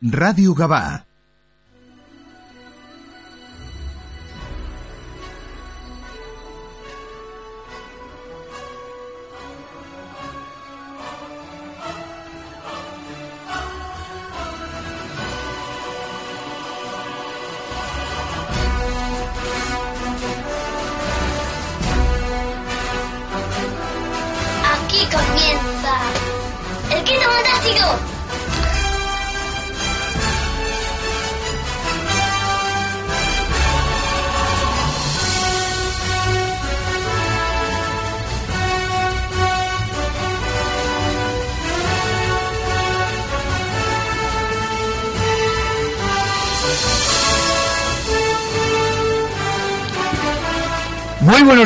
Ràdio Gavà.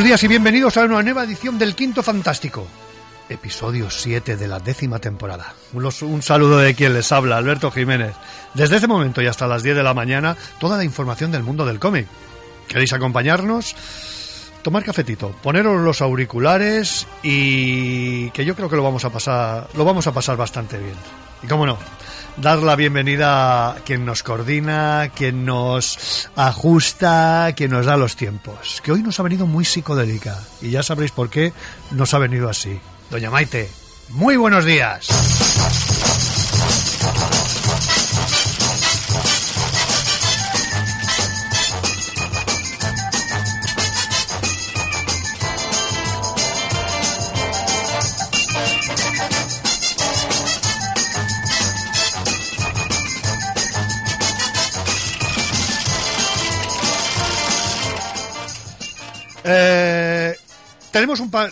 Días y bienvenidos a una nueva edición del Quinto Fantástico. Episodio 7 de la décima temporada. Un, saludo de quien les habla, Alberto Jiménez. Desde este momento y hasta las 10 de la mañana, toda la información del mundo del cómic. ¿Queréis acompañarnos? Tomar cafetito, poneros los auriculares y que yo creo que lo vamos a pasar, lo vamos a pasar bastante bien. Y cómo no, dar la bienvenida a quien nos coordina, quien nos ajusta, quien nos da los tiempos. Que hoy nos ha venido muy psicodélica y ya sabréis por qué nos ha venido así. Doña Maite, muy buenos días.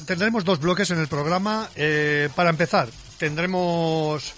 Tendremos dos bloques en el programa. Eh, para empezar, tendremos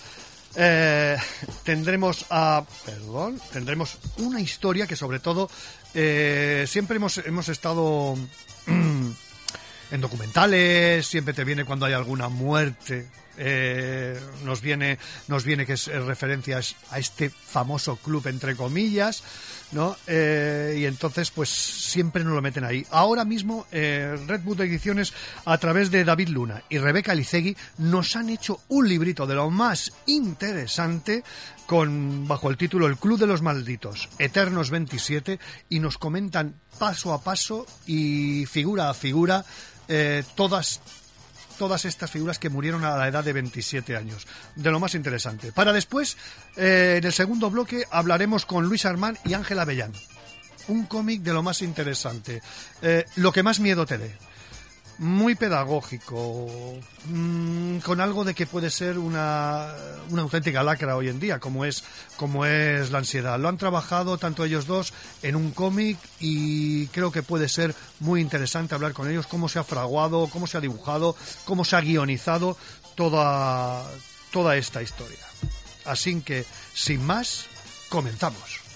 eh, tendremos a perdón tendremos una historia que sobre todo eh, siempre hemos hemos estado en documentales siempre te viene cuando hay alguna muerte eh, nos viene nos viene que es eh, referencias a este famoso club entre comillas no Eh, y entonces pues siempre nos lo meten ahí. Ahora mismo eh, Red Bull Ediciones a través de David Luna y Rebeca Licegui nos han hecho un librito de lo más interesante con bajo el título El Club de los Malditos Eternos 27 y nos comentan paso a paso y figura a figura todas todas estas figuras que murieron a la edad de 27 años. De lo más interesante. Para después, eh, en el segundo bloque, hablaremos con Luis Armán y Ángel Avellán. Un cómic de lo más interesante. Eh, lo que más miedo te dé. Muy pedagógico, mm, con algo de que puede ser una, una auténtica lacra hoy en día, como es, como es la ansiedad. Lo han trabajado tanto ellos dos en un cómic y creo que puede ser muy interesante hablar con ellos, cómo se ha fraguado, cómo se ha dibujado, cómo se ha guionizado toda, toda esta historia. Así que, sin más, comenzamos.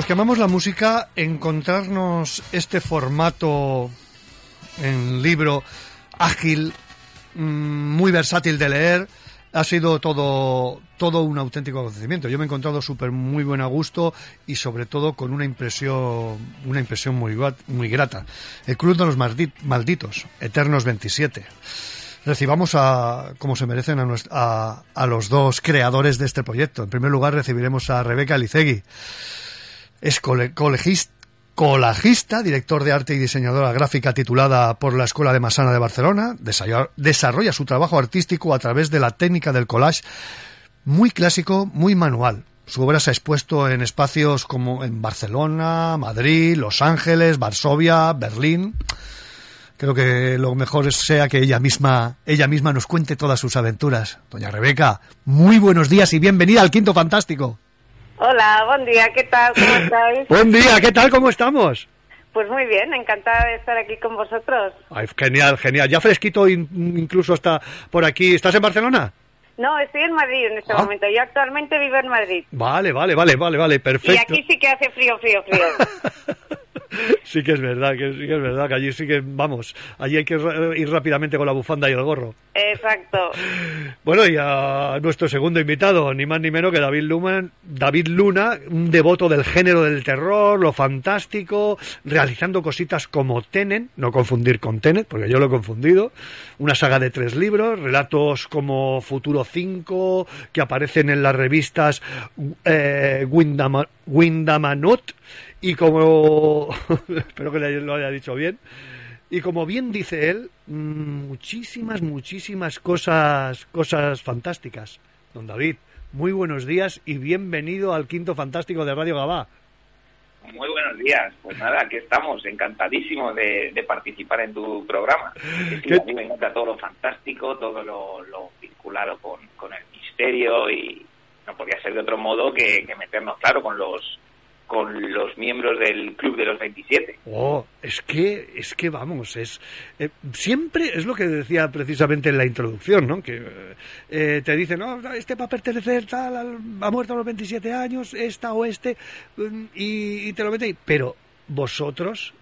Los que amamos la música, encontrarnos este formato en libro ágil, mm, muy versátil de leer. Ha sido todo, todo un auténtico acontecimiento. Yo me he encontrado súper muy buen a gusto y sobre todo con una impresión, una impresión muy, muy grata. El Club de los Maldi- Malditos, Eternos 27. Recibamos a, como se merecen, a, nues- a, a los dos creadores de este proyecto. En primer lugar recibiremos a Rebeca Licegui. Es cole- colegis- colajista, director de arte y diseñadora gráfica titulada por la Escuela de Masana de Barcelona. Desarrolla, su trabajo artístico a través de la técnica del collage muy clásico, muy manual. Su obra se ha expuesto en espacios como en Barcelona, Madrid, Los Ángeles, Varsovia, Berlín. Creo que lo mejor sea que ella misma, ella misma nos cuente todas sus aventuras. Doña Rebeca, muy buenos días y bienvenida al Quinto Fantástico. Hola, buen día, ¿qué tal? ¿Cómo estáis? Buen día, ¿qué tal? ¿Cómo estamos? Pues muy bien, encantada de estar aquí con vosotros. Ay, genial, genial. Ya fresquito in- incluso hasta por aquí. ¿Estás en Barcelona? No, estoy en Madrid en este Ah. momento. Yo actualmente vivo en Madrid. Vale, vale, vale, vale, vale, Y perfecto. aquí sí que hace frío, frío, frío. sí que es verdad, que sí que es verdad, que allí sí que, vamos, allí hay que ir rápidamente con la bufanda y el gorro. Exacto. Bueno, y a nuestro segundo invitado, ni más ni menos que David Luman, David Luna, un devoto del género del terror, lo fantástico, realizando cositas como Tenet, no confundir con Tenet, porque yo lo he confundido, una saga de tres libros, relatos como Futuro 5, que aparecen en las revistas eh, Windham, Windhamanut, y como, espero que lo haya dicho bien, y como bien dice él, muchísimas, muchísimas cosas, cosas fantásticas. Don David, muy buenos días y bienvenido al Quinto Fantástico de Radio Gabá. Muy buenos días. Pues nada, aquí estamos, encantadísimo de, de participar en tu programa. Que sí, ¿Qué- A mí me encanta todo lo fantástico, todo lo, lo vinculado con, con el misterio y no podía ser de otro modo que, que meternos, claro, con los con los miembros del Club de los 27. Oh, es que, es que vamos, es eh, siempre es lo que decía precisamente en la introducción, ¿no? Que eh, te dicen, no, este va a pertenecer tal, al- ha muerto a los 27 años, esta o este, y, y te lo meten. Pero vosotros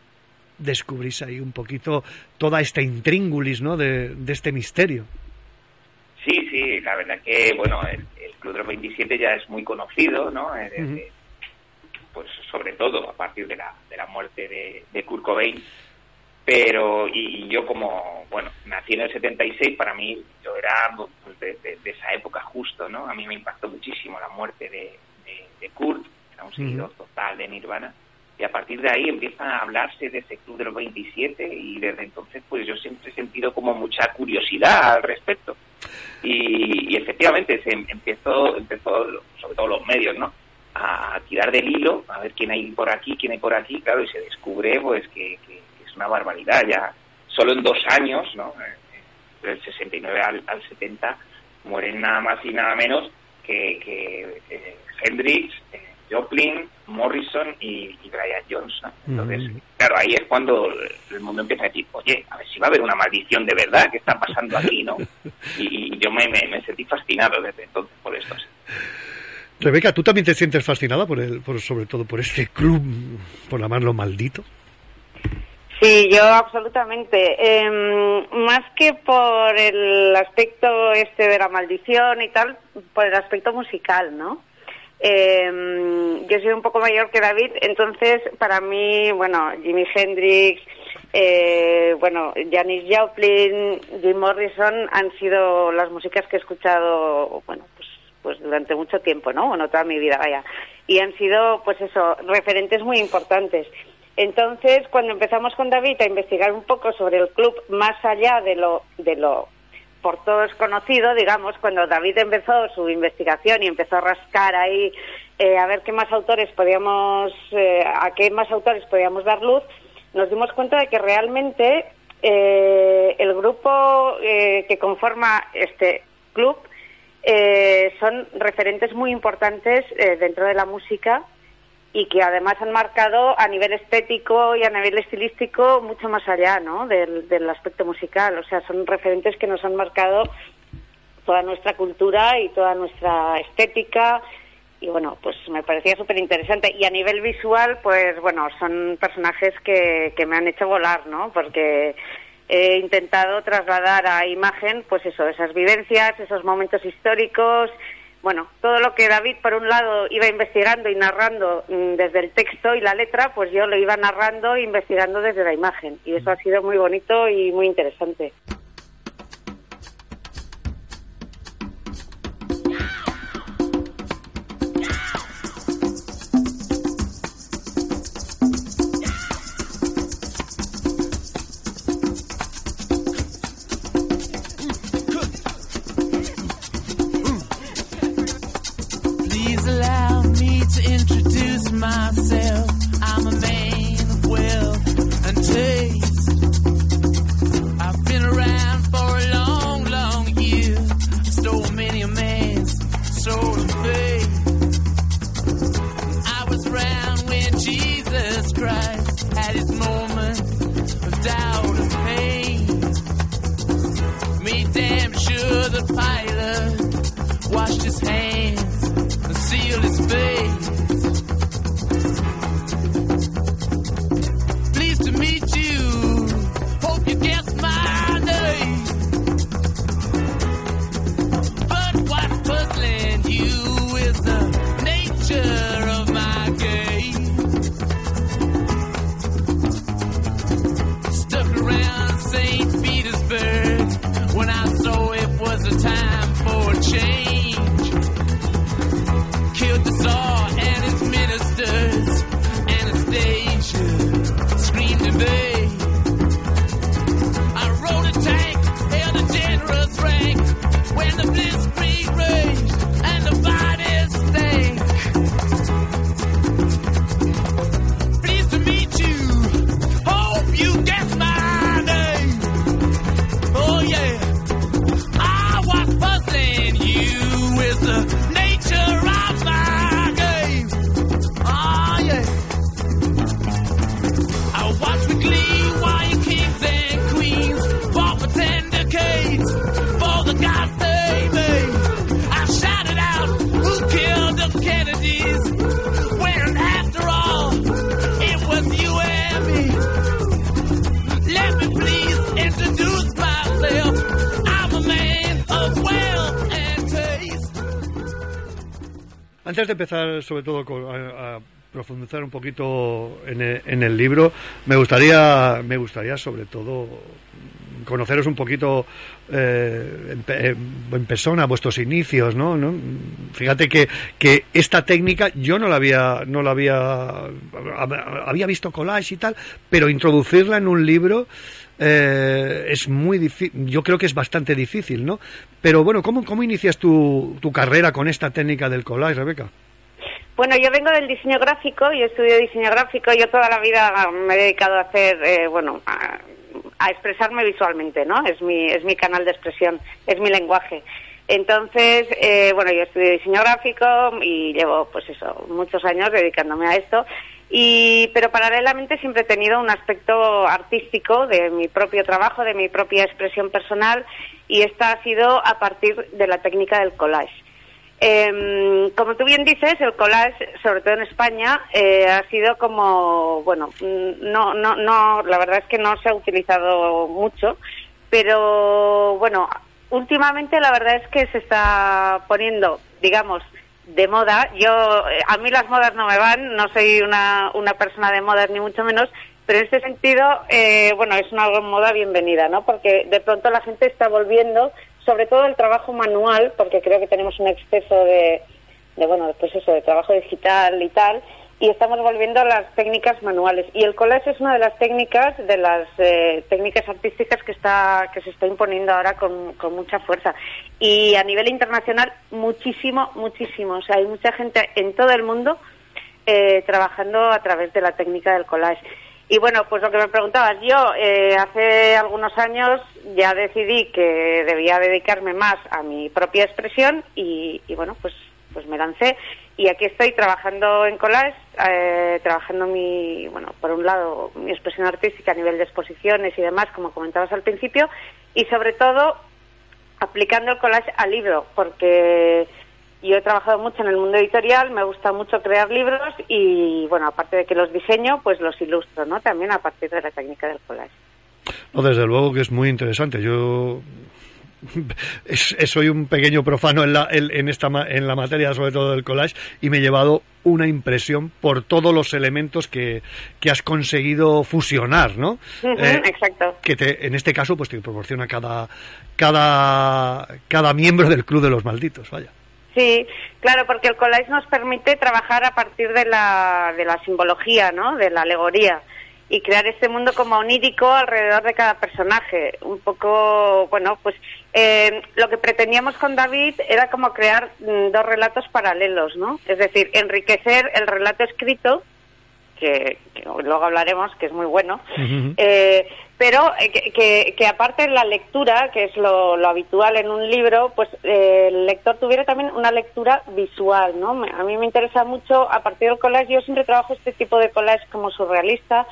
descubrís ahí un poquito toda esta intríngulis, ¿no? De, de este misterio. Sí, sí, la verdad que, bueno, Club de los 27 ya es muy conocido, ¿no? Eh. Pues sobre todo a partir de la, de la muerte de, de Kurt Cobain. Pero, y, y yo como, bueno, nací en el 76, para mí yo era pues, de, de- de esa época justo, ¿no? A mí me impactó muchísimo la muerte de, de, de Kurt, era un seguidor total de Nirvana. Y a partir de ahí empieza a hablarse de ese club de los 27 y desde entonces pues yo siempre he sentido como mucha curiosidad al respecto. Y, y efectivamente se em- empezó, empezó, sobre todo los medios, ¿no? A tirar del hilo, a ver quién hay por aquí, quién hay por aquí, claro, y se descubre pues que, es una barbaridad. Ya solo en dos años, ¿no? Eh, Del 69 al, al 70 mueren nada más y nada menos que, que eh, Hendrix, eh, Joplin, Morrison y, y Brian Jones. ¿no? Entonces, Ujú. claro, ahí es cuando el mundo empieza a decir, oye, a ver si va a haber una maldición de verdad, ¿qué está pasando aquí? ¿no? Y, y yo me, me, me sentí fascinado desde entonces por esto. Rebeca, ¿tú también te sientes fascinada por el, por, sobre todo por este club, por llamarlo maldito? Sí, yo absolutamente. Em, más que por el aspecto este de la maldición y tal, por el aspecto musical, ¿no? Em, yo soy un poco mayor que David, entonces para mí, bueno, Jimi Hendrix, eh, bueno, Janis Joplin, Jim Morrison han sido las músicas que he escuchado, bueno, pues, pues durante mucho tiempo, ¿no? Bueno, toda mi vida, vaya. Y han sido, pues eso, referentes muy importantes. Entonces, cuando empezamos con David a investigar un poco sobre el club más allá de lo, de lo por todos conocido, digamos, cuando David empezó su investigación y empezó a rascar ahí eh, a ver qué más autores podíamos, eh, a qué más autores podíamos dar luz, nos dimos cuenta de que realmente eh, el grupo eh, que conforma este club son referentes muy importantes dentro de la música y que además han marcado a nivel estético y a nivel estilístico mucho más allá ¿no? del, del aspecto musical. O sea, son referentes que nos han marcado toda nuestra cultura y toda nuestra estética. Y bueno, pues me parecía súper interesante. Y a nivel visual, pues bueno, son personajes que, que me han hecho volar, ¿no? Porque he intentado trasladar a imagen, pues eso, esas vivencias, esos momentos históricos, bueno, todo lo que David, por un lado, iba investigando y narrando mm, desde el texto y la letra, pues yo lo iba narrando e investigando desde la imagen. Y eso ha sido muy bonito y muy interesante. Antes de empezar, sobre todo, a, profundizar un poquito en el, en el libro, me gustaría, me gustaría, sobre todo, conoceros un poquito eh, en, pe- en persona, vuestros inicios, ¿no? ¿no? Fíjate que, que esta técnica yo no la había, no la había, había visto collage y tal, pero introducirla en un libro eh, es muy difícil, yo creo que es bastante difícil, ¿no? Pero bueno, ¿cómo, cómo inicias tu, tu carrera con esta técnica del collage, Rebeca? Bueno, yo vengo del diseño gráfico, yo estudio diseño gráfico, yo toda la vida me he dedicado a hacer, eh, bueno, a, a expresarme visualmente, ¿no? Es mi, es mi canal de expresión, es mi lenguaje. Entonces, eh, bueno, yo estudio diseño gráfico y llevo, pues eso, muchos años dedicándome a esto. Y, pero paralelamente siempre he tenido un aspecto artístico de mi propio trabajo, de mi propia expresión personal, y esta ha sido a partir de la técnica del collage. Eh, como tú bien dices, el collage, sobre todo en España, eh, ha sido como, bueno, mm, no, no, no, la verdad es que no se ha utilizado mucho, pero bueno, últimamente la verdad es que se está poniendo, digamos, de moda. Yo, eh, a mí las modas no me van, no soy una, una persona de modas ni mucho menos, pero en este sentido, eh, bueno, es una moda bienvenida, ¿no? Porque de pronto la gente está volviendo, sobre todo el trabajo manual, porque creo que tenemos un exceso de, de bueno, pues eso, de trabajo digital y tal, y estamos volviendo a las técnicas manuales. Y el collage es una de las técnicas, de las eh, técnicas artísticas que está que se está imponiendo ahora con, con mucha fuerza. Y a nivel internacional, muchísimo, muchísimo. O sea, hay mucha gente en todo el mundo eh, trabajando a través de la técnica del collage. Y bueno, pues lo que me preguntabas, yo eh, hace algunos años ya decidí que debía dedicarme más a mi propia expresión y, y bueno, pues, pues me lancé. Y aquí estoy trabajando en collage, eh, trabajando mi, bueno, por un lado mi expresión artística a nivel de exposiciones y demás, como comentabas al principio, y sobre todo aplicando el collage al libro, porque yo he trabajado mucho en el mundo editorial, me gusta mucho crear libros y, bueno, aparte de que los diseño, pues los ilustro, ¿no? También a partir de la técnica del collage. No, desde luego que es muy interesante. Yo es- es- soy un pequeño profano en la, en, en esta, en la materia, sobre todo del collage, y me he llevado una impresión por todos los elementos que, que has conseguido fusionar, ¿no? Eh, exacto. que te, en este caso pues te proporciona cada, cada, cada miembro del Club de los Malditos, vaya. Sí, claro, porque el collage nos permite trabajar a partir de la, de la simbología, ¿no? De la alegoría y crear este mundo como onírico alrededor de cada personaje. Un poco, bueno, pues eh, lo que pretendíamos con David era como crear mm, dos relatos paralelos, ¿no? Es decir, enriquecer el relato escrito, que, que luego hablaremos, que es muy bueno, eh, pero eh, que, que- que aparte de la lectura, que es lo, lo habitual en un libro, pues eh, el lector tuviera también una lectura visual, ¿no? Me- A mí me interesa mucho, a partir del collage, yo siempre trabajo este tipo de collage como surrealista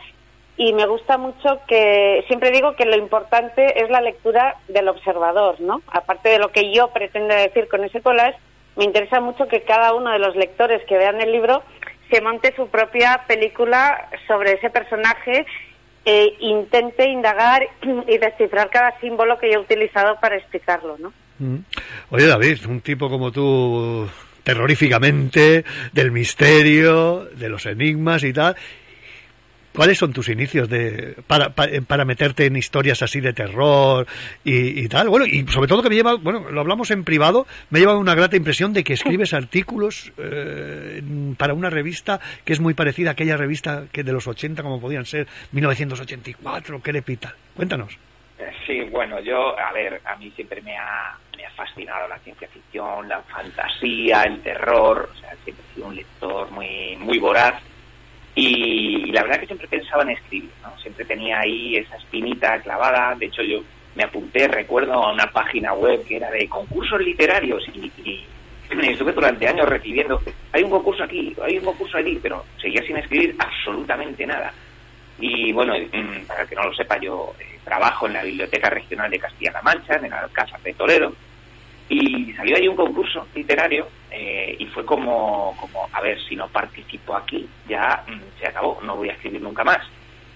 y me gusta mucho que, siempre digo que lo importante es la lectura del observador, ¿no? Aparte de lo que yo pretendo decir con ese collage, me interesa mucho que cada uno de los lectores que vean el libro se monte su propia película sobre ese personaje e intente indagar y descifrar cada símbolo que yo he utilizado para explicarlo, ¿no? Mm. Oye, David, un tipo como tú, terroríficamente, del misterio, de los enigmas y tal. ¿Cuáles son tus inicios de para, pa- para, meterte en historias así de terror y, y tal? Bueno, y sobre todo que me lleva, bueno, lo hablamos en privado, me ha llevado una grata impresión de que escribes artículos eh, para una revista que es muy parecida a aquella revista que de los 80, como podían ser 1984, Crepital. Cuéntanos. Eh, Sí, bueno, yo, a ver, a mí siempre me ha, me ha fascinado la ciencia ficción, la fantasía, el terror, o sea, siempre he sido un lector muy, muy voraz y, la verdad que siempre pensaba en escribir, ¿no? Siempre tenía ahí esa espinita clavada, de hecho yo me apunté, recuerdo, a una página web que era de concursos literarios y, y estuve durante años recibiendo, hay un concurso aquí, hay un concurso allí, pero seguía sin escribir absolutamente nada. Y bueno, mm, para el que no lo sepa, yo eh, trabajo en la Biblioteca Regional de Castilla-La Mancha, en el Alcázar de Toledo, y salió ahí un concurso literario eh, y fue como, como, a ver, si no participo aquí, ya mm, se acabó, no voy a escribir nunca más.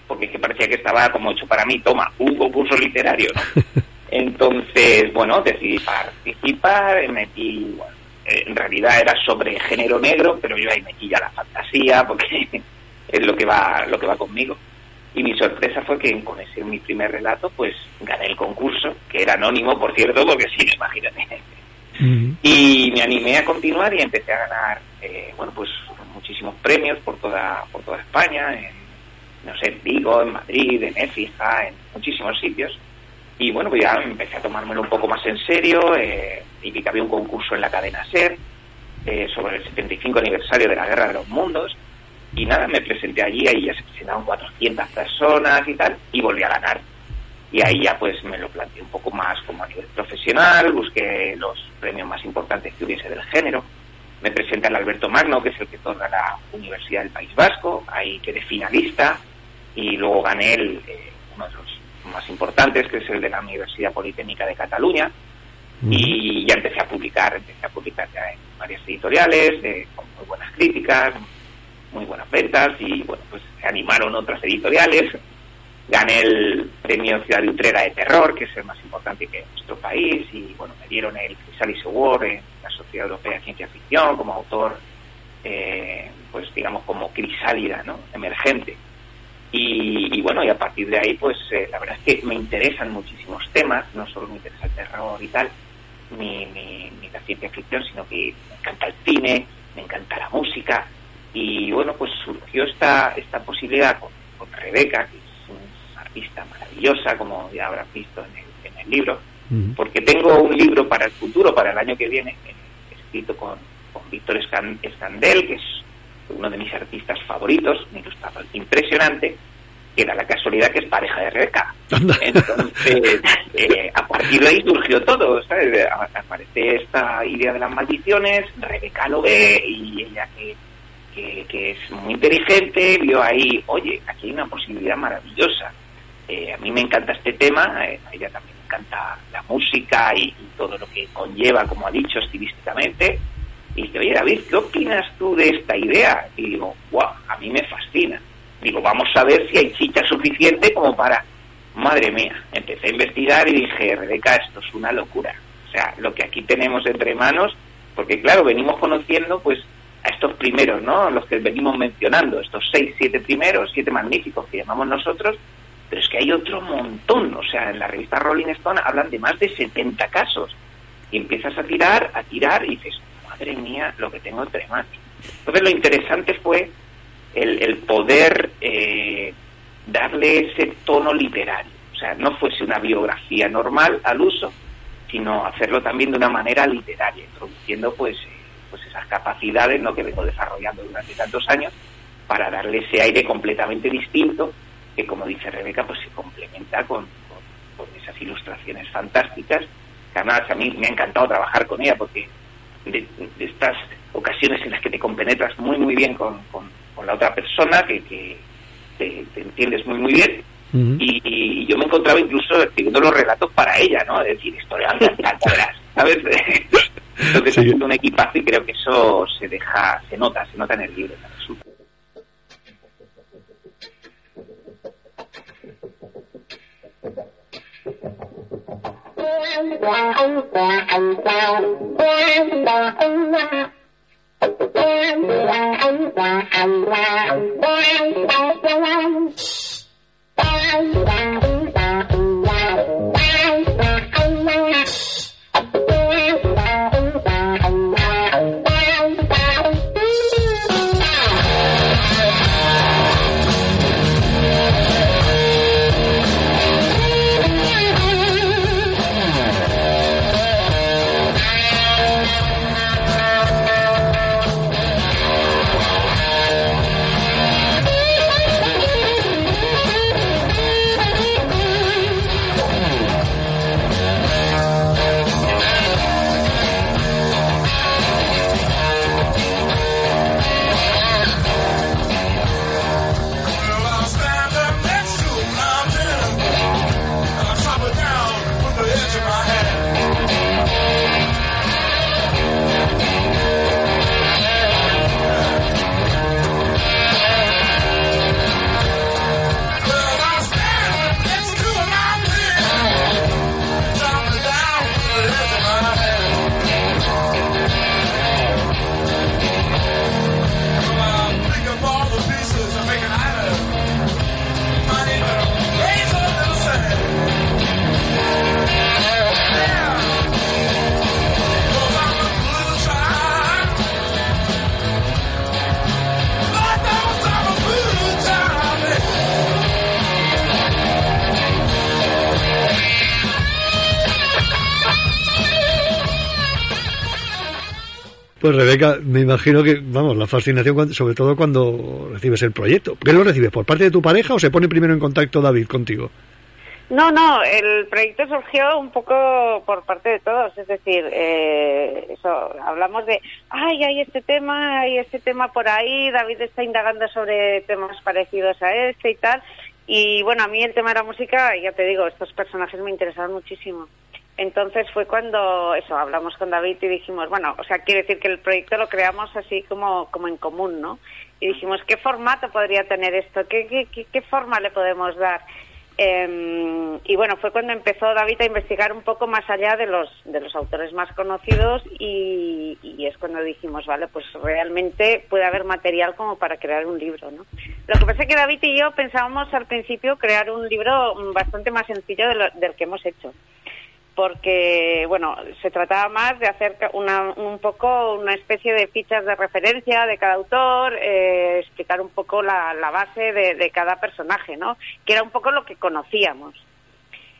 Porque es que parecía que estaba como hecho para mí, toma, un concurso literario, ¿no? Entonces, bueno, decidí participar, metí, bueno, eh, en realidad era sobre género negro, pero yo ahí metí ya la fantasía, porque es lo que va, lo que va conmigo. Y mi sorpresa fue que con ese mi primer relato, pues gané el concurso, que era anónimo, por cierto, porque sí, imagínate. Y me animé a continuar y empecé a ganar, eh, bueno, pues muchísimos premios por toda, por toda España, en, no sé, en Vigo, en Madrid, en Écija, en muchísimos sitios. Y bueno, pues ya empecé a tomármelo un poco más en serio, eh, y vi que había un concurso en la cadena SER eh, sobre el 75 aniversario de la Guerra de los Mundos, y nada, me presenté allí, ahí ya se presentaron 400 personas y tal, y volví a ganar. Y ahí ya pues me lo planteé un poco más como a nivel profesional, busqué los premios más importantes que hubiese del género. Me presenté al Alberto Magno, que es el que otorga la Universidad del País Vasco, ahí quedé finalista y luego gané el, eh, uno de los más importantes, que es el de la Universidad Politécnica de Cataluña. Y ya empecé a publicar, empecé a publicar ya en varias editoriales, eh, con muy buenas críticas, muy buenas ventas y bueno, pues se animaron otras editoriales. Gané el premio Ciudad de Utrera de Terror, que es el más importante que nuestro país, y bueno, me dieron el Chrysalis Award en la Sociedad Europea de Ciencia Ficción como autor, eh, pues digamos como crisálida, ¿no? Emergente. Y, y, bueno, y a partir de ahí, pues eh, la verdad es que me interesan muchísimos temas, no solo me interesa el terror y tal, ni, ni, ni la ciencia ficción, sino que me encanta el cine, me encanta la música, y bueno, pues surgió esta, esta posibilidad con, con Rebeca, que es una artista maravillosa, como ya habrás visto en el, en el libro, porque tengo un libro para el futuro, para el año que viene, eh, escrito con, con Víctor Escan- Escandel, que es uno de mis artistas favoritos, un ilustrador impresionante, que da la casualidad que es pareja de Rebeca. Entonces, eh, a partir de ahí surgió todo, ¿sabes? Aparece esta idea de las maldiciones, Rebeca lo ve y ella que, que, es muy inteligente, vio ahí, oye, aquí hay una posibilidad maravillosa. Eh, a mí me encanta este tema, eh, a ella también le encanta la música y, y todo lo que conlleva, como ha dicho, estilísticamente. Y dice, oye David, ¿qué opinas tú de esta idea? Y digo, wow, a mí me fascina. Digo, vamos a ver si hay chicha suficiente como para madre mía, empecé a investigar y dije, Rebeca, esto es una locura. O sea, lo que aquí tenemos entre manos, porque claro, venimos conociendo pues a estos primeros, ¿no? Los que venimos mencionando, estos seis, siete primeros, siete magníficos que llamamos nosotros, pero es que hay otro montón. O sea, en la revista Rolling Stone hablan de más de 70 casos. Y empiezas a tirar, a tirar y dices, madre mía, lo que tengo entre manos. Entonces lo interesante fue el, el poder eh, darle ese tono literario. O sea, no fuese una biografía normal al uso, sino hacerlo también de una manera literaria, introduciendo pues, pues esas capacidades ¿no? que vengo desarrollando durante tantos años para darle ese aire completamente distinto que, como dice Rebeca, pues se complementa con, con- con esas ilustraciones fantásticas, que además a mí me ha encantado trabajar con ella porque de, de estas ocasiones en las que te compenetras muy muy bien con, con- la otra persona, que, que te, te entiendes muy muy bien, y, y yo me encontraba incluso escribiendo los relatos para ella, ¿no? Es decir, historias encantadoras, ¿sabes? Entonces, Sí. haciendo un equipazo y creo que eso se deja, se nota, se nota en el libro. Oh, oh, Pues Rebeca, me imagino que, vamos, la fascinación, sobre todo cuando recibes el proyecto. ¿Qué lo recibes? ¿Por parte de tu pareja o se pone primero en contacto David contigo? No, no, el proyecto surgió un poco por parte de todos, es decir, eh, eso, hablamos de, ay, hay este tema, hay este tema por ahí, David está indagando sobre temas parecidos a este y tal, y bueno, a mí el tema de la música, ya te digo, estos personajes me interesaron muchísimo. Entonces fue cuando eso, hablamos con David y dijimos, bueno, o sea, quiere decir que el proyecto lo creamos así como, como en común, ¿no? Y dijimos, ¿qué formato podría tener esto? ¿Qué, qué, qué, qué forma le podemos dar? Eh, y bueno, fue cuando empezó David a investigar un poco más allá de los, de los autores más conocidos y, y es cuando dijimos, vale, pues realmente puede haber material como para crear un libro, ¿no? Lo que pasa es que David y yo pensábamos al principio crear un libro bastante más sencillo de lo- del que hemos hecho porque bueno se trataba más de hacer una, un poco una especie de fichas de referencia de cada autor eh, explicar un poco la, base de, cada personaje no que era un poco lo que conocíamos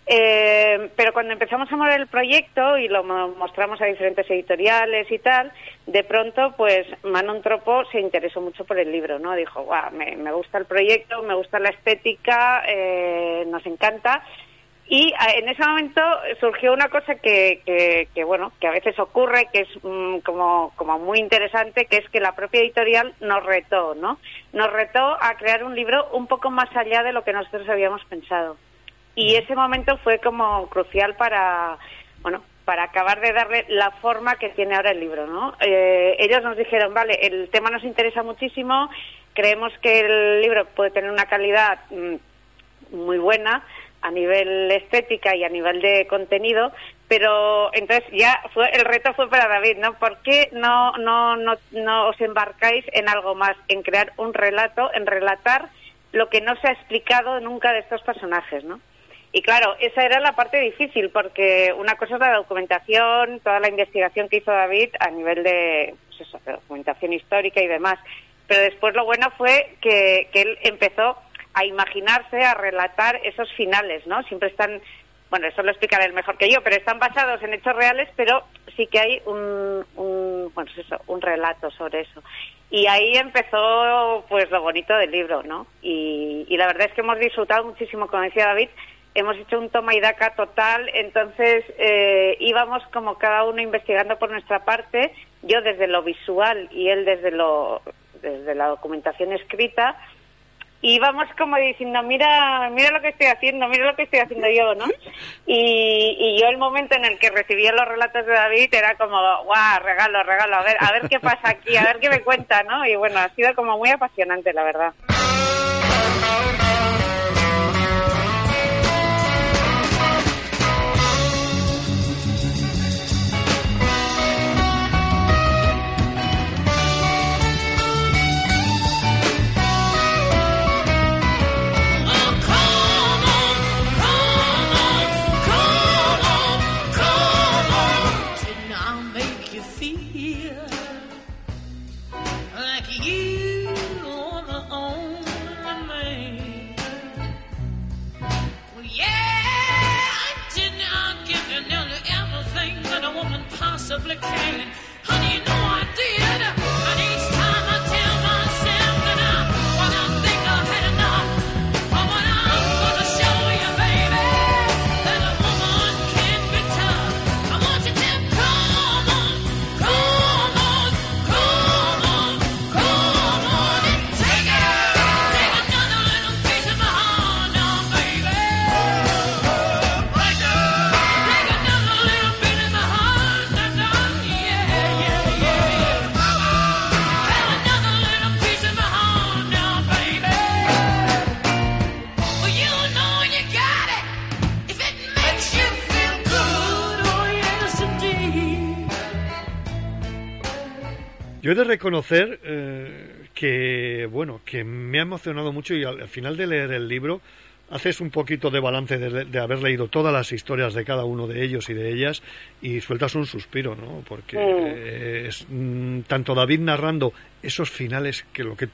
Eh, pero cuando empezamos a mover el proyecto y lo mo- mostramos a diferentes editoriales y tal, de pronto, pues Manon Tropo se interesó mucho por el libro, ¿no? Dijo, guau, me, me gusta el proyecto, me gusta la estética, eh, nos encanta. Y a- en ese momento surgió una cosa que, que, que, bueno, que a veces ocurre, que es mm, como, como muy interesante, que es que la propia editorial nos retó, ¿no? Nos retó a crear un libro un poco más allá de lo que nosotros habíamos pensado. Y ese momento fue como crucial para, bueno, para acabar de darle la forma que tiene ahora el libro, ¿no? Eh, ellos nos dijeron, vale, el tema nos interesa muchísimo, creemos que el libro puede tener una calidad mm, muy buena, a nivel estética y a nivel de contenido, pero entonces ya fue el reto fue para David, ¿no? ¿Por qué no no no no os embarcáis en algo más, en crear un relato, en relatar lo que no se ha explicado nunca de estos personajes, ¿no? Y claro, esa era la parte difícil, porque una cosa es la documentación, toda la investigación que hizo David a nivel de, pues eso, de documentación histórica y demás. Pero después lo bueno fue que, que él empezó a imaginarse, a relatar esos finales, ¿no? Siempre están, bueno, eso lo explicará él mejor que yo, pero están basados en hechos reales, pero sí que hay un, un bueno, eso, un relato sobre eso. Y ahí empezó, pues, lo bonito del libro, ¿no? Y, y la verdad es que hemos disfrutado muchísimo, como decía David, hemos hecho un toma y daca total, entonces eh, íbamos como cada uno investigando por nuestra parte, yo desde lo visual y él desde lo desde la documentación escrita, y íbamos como diciendo, mira, mira lo que estoy haciendo, mira lo que estoy haciendo yo, ¿no? Y, y yo el momento en el que recibía los relatos de David era como, guau, regalo, regalo, a ver, a ver qué pasa aquí, a ver qué me cuenta, ¿no? Y bueno, ha sido como muy apasionante, la verdad. Yo he de reconocer eh, que, bueno, que me ha emocionado mucho y al, al final de leer el libro haces un poquito de balance de, de haber leído todas las historias de cada uno de ellos y de ellas y sueltas un suspiro, ¿no? Porque eh, es mm, tanto David narrando esos finales que lo que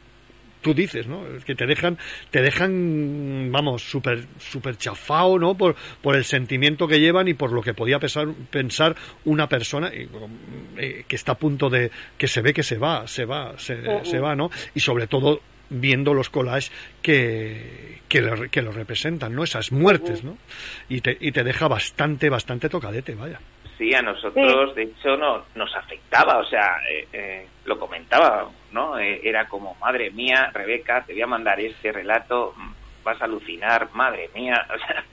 tú dices, ¿no? Es que te dejan, te dejan, vamos, súper, súper chafao, ¿no? Por, por el sentimiento que llevan y por lo que podía pensar, pensar una persona eh, que está a punto de, que se ve que se va, se va, se, se va, ¿no? Y sobre todo viendo los collages que, que, lo, que lo representan, ¿no? Esas muertes, ¿no? Y te, y te deja bastante, bastante tocadete, vaya. Sí, a nosotros, de hecho, no, nos afectaba, o sea, eh, eh, lo comentaba, ¿no? Eh, era como, madre mía, Rebeca, te voy a mandar este relato, mm, vas a alucinar, madre mía, o sea,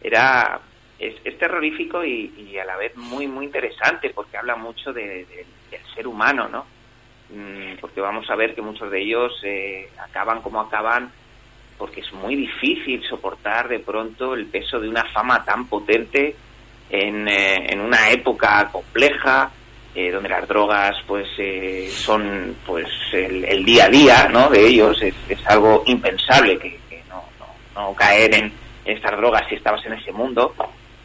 era, es, es terrorífico y, y a la vez muy, muy interesante, porque habla mucho de- de- del ser humano, ¿no? Mm, Porque vamos a ver que muchos de ellos eh, acaban como acaban porque es muy difícil soportar de pronto el peso de una fama tan potente en, eh, en una época compleja eh, donde las drogas pues eh, son pues el, el día a día ¿no? de ellos es, es algo impensable que, no, no, no caer en estas drogas si estabas en ese mundo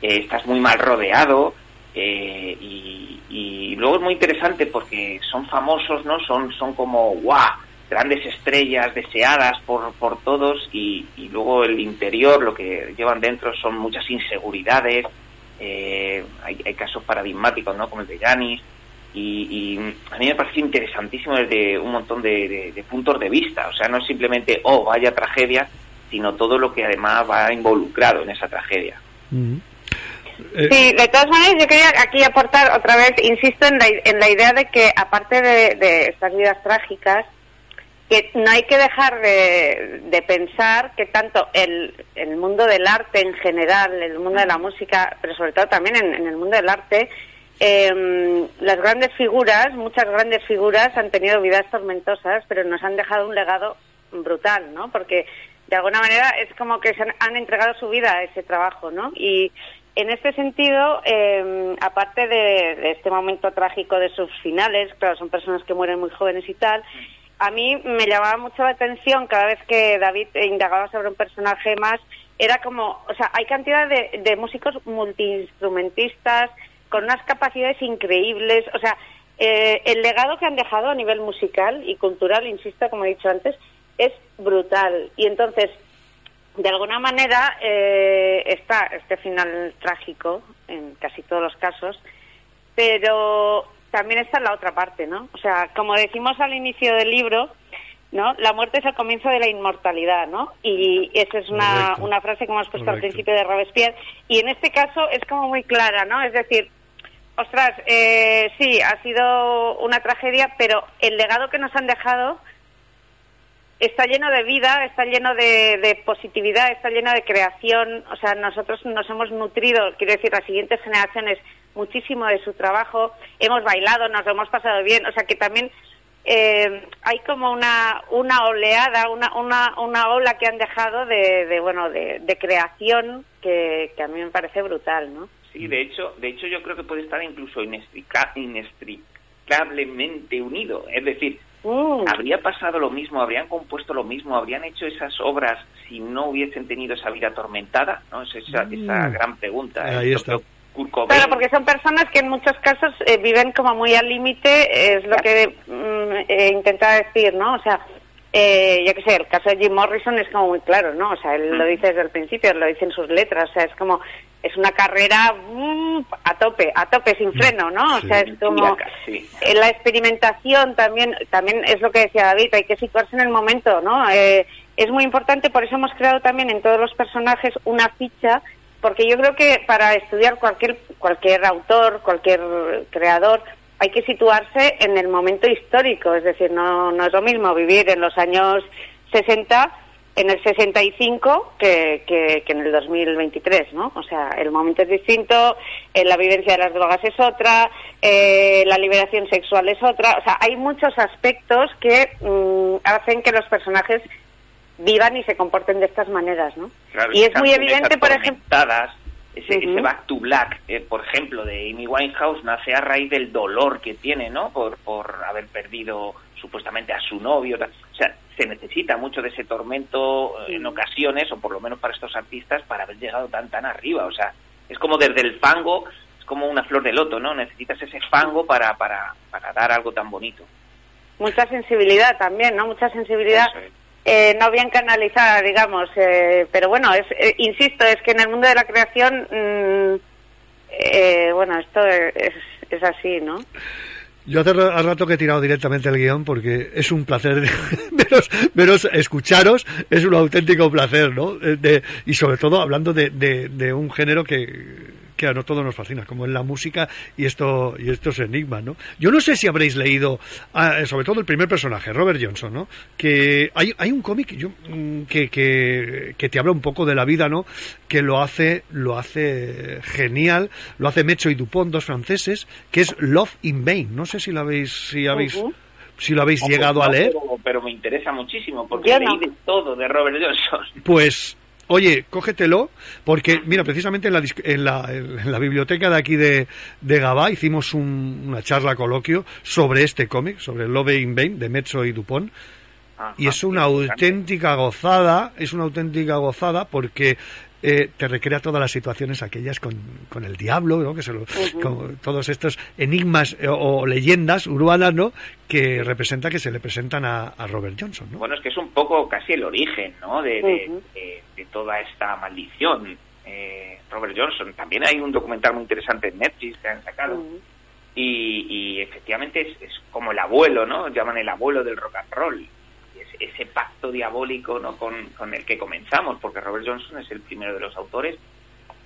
Eh, estás muy mal rodeado y, y luego es muy interesante porque son famosos no son son como guau grandes estrellas deseadas por, por todos y luego el interior, lo que llevan dentro son muchas inseguridades, eh, hay, hay casos paradigmáticos, ¿no? Como el de Yanis, y, y a mí me parece interesantísimo desde un montón de, de- de puntos de vista, o sea, no es simplemente, oh, vaya tragedia, sino todo lo que además va involucrado en esa tragedia. Eh, Sí, de todas maneras yo quería aquí aportar otra vez, insisto en la, en la idea de que aparte de, de estas vidas trágicas, que no hay que dejar de, de pensar que tanto el, el mundo del arte en general, el mundo de la música, pero sobre todo también en, el mundo del arte, eh, las grandes figuras, muchas grandes figuras han tenido vidas tormentosas, pero nos han dejado un legado brutal, ¿no? Porque de alguna manera es como que se han, entregado su vida a ese trabajo, ¿no? Y en este sentido, eh, aparte de este momento trágico de sus finales, claro, son personas que mueren muy jóvenes y tal, a mí me llamaba mucho la atención cada vez que David indagaba sobre un personaje más, era como, o sea, hay cantidad de, de músicos multiinstrumentistas con unas capacidades increíbles, o sea, eh, el legado que han dejado a nivel musical y cultural, insisto, como he dicho antes, es brutal. Y entonces, de alguna manera, eh, está este final trágico en casi todos los casos, pero también está la otra parte, ¿no? O sea, como decimos al inicio del libro, ¿no? La muerte es el comienzo de la inmortalidad, ¿no? Y esa es una, Correcto. una frase que hemos puesto al principio de Robespierre. Y en este caso es como muy clara, ¿no? Es decir, ostras, eh, sí, ha sido una tragedia, pero el legado que nos han dejado está lleno de vida, está lleno de, de positividad, está lleno de creación. O sea, nosotros nos hemos nutrido, quiero decir, las siguientes generaciones muchísimo de su trabajo. Hemos bailado, nos lo hemos pasado bien. O sea, que también eh, hay como una, una oleada, una, una, una ola que han dejado de, de bueno, de, de creación que, que a mí me parece brutal, ¿no? Sí, de hecho, de hecho yo creo que puede estar incluso inextrica- inextricablemente unido. Es decir, Mm. habría pasado lo mismo, habrían compuesto lo mismo, habrían hecho esas obras si no hubiesen tenido esa vida atormentada, ¿no? Es esa, esa gran pregunta. Ahí El está. Propio Kurt Cobain- Claro, porque son personas que en muchos casos eh, viven como muy al límite, es lo que mm, eh, intentaba decir, ¿no? O sea, eh, yo qué sé, el caso de Jim Morrison es como muy claro, ¿no? O sea, él lo Mm. dice desde el principio, lo dice en sus letras, o sea, es como, es una carrera mm, a tope, a tope, sin freno, ¿no? O Sí. sea, es como... Sí. Eh, la experimentación también también es lo que decía David hay que situarse en el momento no Eh, es muy importante por eso hemos creado también en todos los personajes una ficha porque yo creo que para estudiar cualquier cualquier autor cualquier creador hay que situarse en el momento histórico es decir no no es lo mismo vivir en los años 60 en el 65 que, que, que en el 2023, ¿no? O sea, el momento es distinto, eh, la vivencia de las drogas es otra, eh, la liberación sexual es otra, o sea, hay muchos aspectos que mm, hacen que los personajes vivan y se comporten de estas maneras, ¿no? Claro, y es muy evidente, por ejemplo, ese, ese Back to Black, eh, por ejemplo, de Amy Winehouse, nace a raíz del dolor que tiene, ¿no? Por, por haber perdido supuestamente a su novio. O sea, se necesita mucho de ese tormento eh, en ocasiones, o por lo menos para estos artistas, para haber llegado tan, tan arriba. O sea, es como desde el fango, es como una flor de loto, ¿no? Necesitas ese fango para, para, para dar algo tan bonito. mucha sensibilidad también, ¿no? Mucha sensibilidad es. Eh, no bien canalizada, digamos. eh, pero bueno, es, eh, insisto, es que en el mundo de la creación, mm, eh, bueno, esto es, es así, ¿no? Yo hace ra- rato que he tirado directamente el guion porque es un placer veros, veros, escucharos, es un auténtico placer, ¿no? Eh, de- y sobre todo hablando de un género que, que a no todos nos fascina, como es la música y esto y estos enigmas, ¿no? Yo no sé si habréis leído, ah, sobre todo el primer personaje, Robert Johnson, ¿no? Que hay, hay un cómic mm, que, que, que te habla un poco de la vida, ¿no? Que lo hace, lo hace genial, lo hace Mecho y Dupont, dos franceses, que es Love in Vain. No sé si lo habéis, si habéis, si lo habéis No, llegado pues a leer. Pero, pero me interesa muchísimo, porque leí no. de todo de Robert Johnson. Pues, oye, cógetelo, porque, mira, precisamente en la, en la, en la biblioteca de aquí de, de Gabá hicimos un- una charla coloquio sobre este cómic, sobre Love in Vain, de Metzo y Dupont, y es una auténtica gozada, es una auténtica gozada porque eh, te recrea todas las situaciones aquellas con, con el diablo, ¿no? que se lo- con todos estos enigmas eh, o, leyendas urbanas, ¿no? que representa que se le presentan a, a Robert Johnson, ¿no? Bueno, es que es un poco casi el origen, ¿no? De, de, Ujú. de- de toda esta maldición. Eh, Robert Johnson. También hay un documental muy interesante en Netflix que han sacado. Ujú. Y, y efectivamente es, es como el abuelo, ¿no? Llaman el abuelo del rock and roll. Es- ese pacto diabólico, ¿no? Con, con el que comenzamos, porque Robert Johnson es el primero de los autores.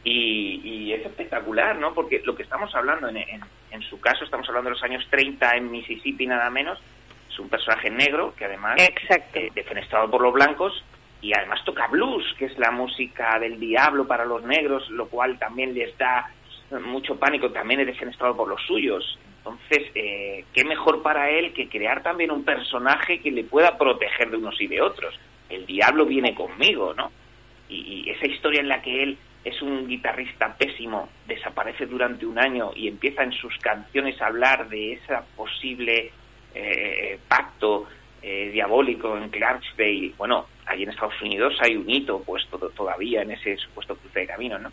Y, y es espectacular, ¿no? Porque lo que estamos hablando, en, en, en su caso, estamos hablando de los años 30 en Mississippi nada menos. Es un personaje negro que además Exacto. eh, defenestrado por los blancos y además toca blues, que es la música del diablo para los negros, lo cual también les da mucho pánico, también es defenestrado por los suyos. Entonces, eh, qué mejor para él que crear también un personaje que le pueda proteger de unos y de otros. el diablo viene conmigo, ¿no? Y, y esa historia en la que él es un guitarrista pésimo, desaparece durante un año y empieza en sus canciones a hablar de ese posible eh, pacto eh, diabólico en Clarksdale. Bueno, allí en Estados Unidos hay un hito puesto todavía en ese supuesto cruce de camino, ¿no?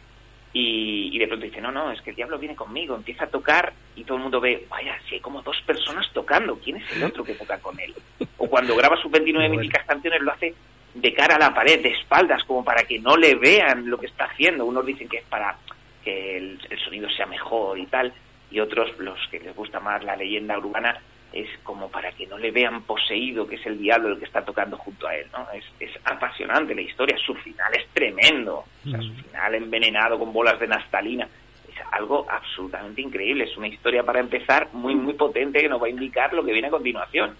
Y, y de pronto dice, no, no, es que el diablo viene conmigo, empieza a tocar y todo el mundo ve, vaya, si hay como dos personas tocando, ¿quién es el otro que toca con él? O cuando graba sus 29 Bueno. míticas canciones lo hace de cara a la pared, de espaldas, como para que no le vean lo que está haciendo. Unos dicen que es para que el, el sonido sea mejor y tal, y otros, los que les gusta más la leyenda urbana, es como para que no le vean poseído, que es el diablo el que está tocando junto a él, ¿no? Es, es apasionante la historia, su final es tremendo, o sea, su final envenenado con bolas de naftalina, es algo absolutamente increíble, es una historia para empezar muy, muy potente que nos va a indicar lo que viene a continuación.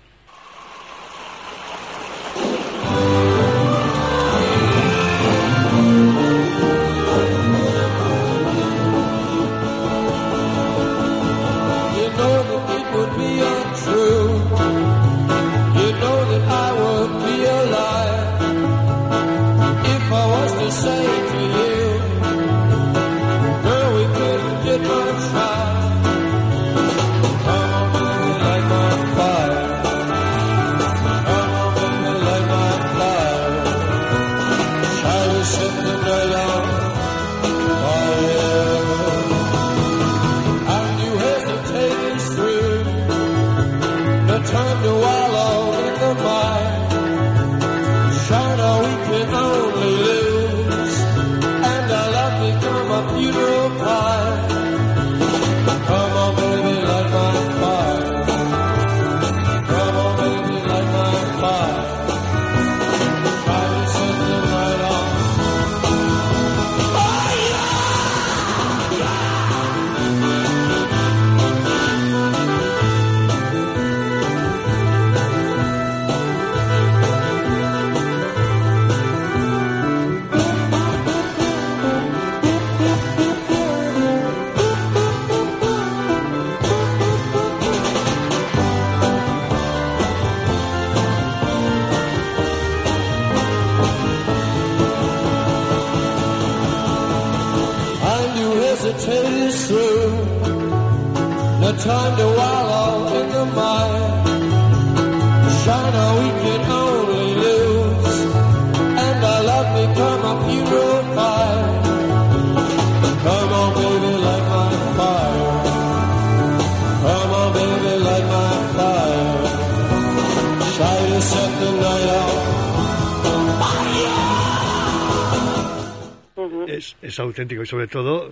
Es, auténtico y sobre todo,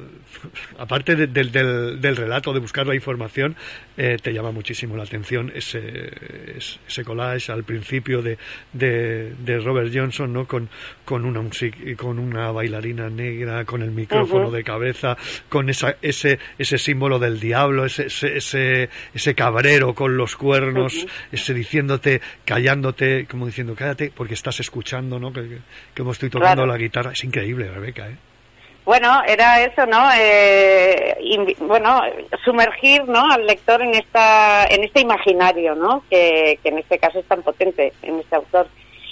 aparte de- del, del, del relato, de buscar la información, eh, te llama muchísimo la atención ese, ese, collage al principio de, de, de Robert Johnson, ¿no? Con, con una music- con una bailarina negra, con el micrófono de cabeza, con esa, ese, ese símbolo del diablo, ese, ese, ese, ese cabrero con los cuernos, ese diciéndote, callándote, como diciendo, cállate, porque estás escuchando, ¿no? Que, que- como estoy tocando Claro. la guitarra. Es increíble, Rebeca, ¿eh? Bueno, era eso, ¿no? Eh, bueno, sumergir, ¿no? Al lector en esta, en este imaginario, ¿no? Que, que en este caso es tan potente en este autor.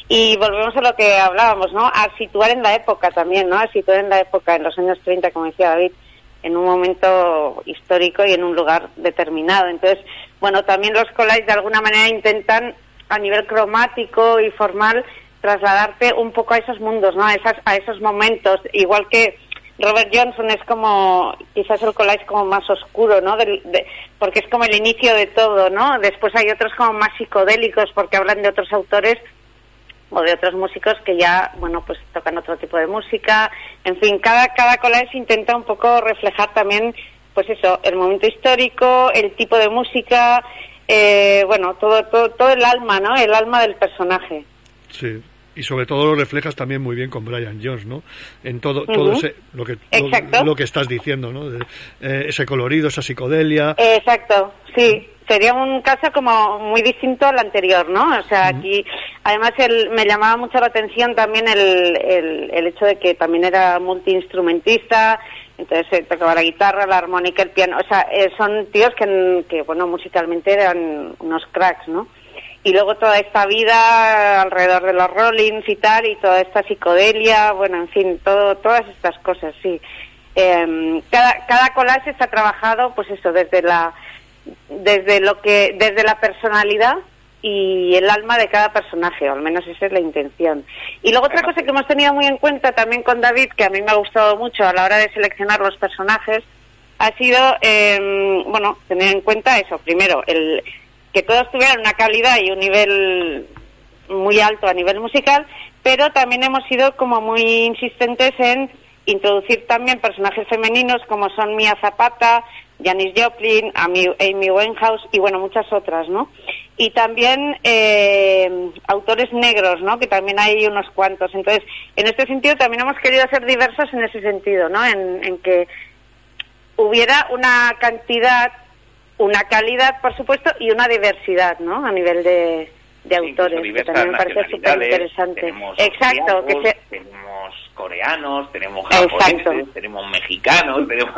Y volvemos a lo que hablábamos, ¿no? A situar en la época también, ¿no? A situar en la época, en los años 30, como decía David, en un momento histórico y en un lugar determinado. Entonces, bueno, también los collages de alguna manera intentan, a nivel cromático y formal, trasladarte un poco a esos mundos, ¿no? A, esas, a esos momentos, igual que Robert Johnson es como, quizás el collage como más oscuro, ¿no? Del- de- porque es como el inicio de todo, ¿no? Después hay otros como más psicodélicos porque hablan de otros autores o de otros músicos que ya, bueno, pues tocan otro tipo de música. En fin, cada, cada collage intenta un poco reflejar también, pues eso, el momento histórico, el tipo de música, eh, bueno, todo, todo, todo el alma, ¿no? El alma del personaje. Sí. Y sobre todo lo reflejas también muy bien con Brian Jones, ¿no? En todo, todo ese, lo que, lo, que estás diciendo, ¿no? De, eh, ese colorido, esa psicodelia. Exacto, sí. Sería un caso como muy distinto al anterior, ¿no? O sea, aquí, además, el, me llamaba mucho la atención también el, el, el hecho de que también era multiinstrumentista, entonces tocaba la guitarra, la armónica, el piano. O sea, eh, son tíos que, que, bueno, musicalmente eran unos cracks, ¿no? Y luego toda esta vida alrededor de los Rollins y tal, y toda esta psicodelia, bueno, en fin, todo, todas estas cosas, sí. Eh, cada, cada collage está trabajado, pues eso, desde la, desde lo que, desde la personalidad y el alma de cada personaje, o al menos esa es la intención. Y luego otra cosa que hemos tenido muy en cuenta también con David, que a mí me ha gustado mucho a la hora de seleccionar los personajes, ha sido, eh, bueno, tener en cuenta eso, primero, el que todos tuvieran una calidad y un nivel muy alto a nivel musical, pero también hemos sido como muy insistentes en introducir también personajes femeninos como son Mia Zapata, Janis Joplin, Amy, Winehouse y bueno, muchas otras, ¿no? Y también eh, autores negros, ¿no? Que también hay unos cuantos. Entonces, en este sentido también hemos querido ser diversos en ese sentido, ¿no? En que hubiera una cantidad, una calidad, por supuesto, y una diversidad, ¿no? A nivel de, de autores, que también me parece súper interesante. Exacto, que se, tenemos coreanos, tenemos Exacto. japoneses, tenemos mexicanos, tenemos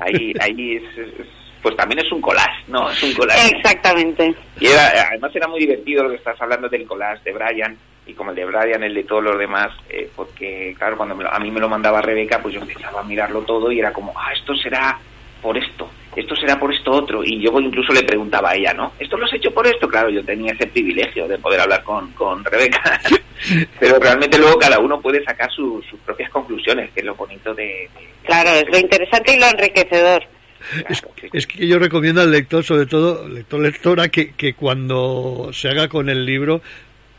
ahí ahí es, es- pues también es un collage, ¿no? Es un collage. exactamente. Y era- además era muy divertido lo que estás hablando del collage de Brian y como el de Brian, el de todos los demás, eh, porque claro, cuando me lo- a mí me lo mandaba Rebeca, pues yo empezaba a mirarlo todo y era como, ah, esto será por esto, esto será por esto otro. Y yo incluso le preguntaba a ella, ¿no? ¿Esto lo has hecho por esto? Claro, yo tenía ese privilegio de poder hablar con, con Rebeca. Pero realmente luego cada uno puede sacar su- sus propias conclusiones, que es lo bonito de... de- Claro, es lo interesante y lo enriquecedor. Es, sí. es que yo recomiendo al lector, sobre todo, lector, lectora, que, que cuando se haga con el libro,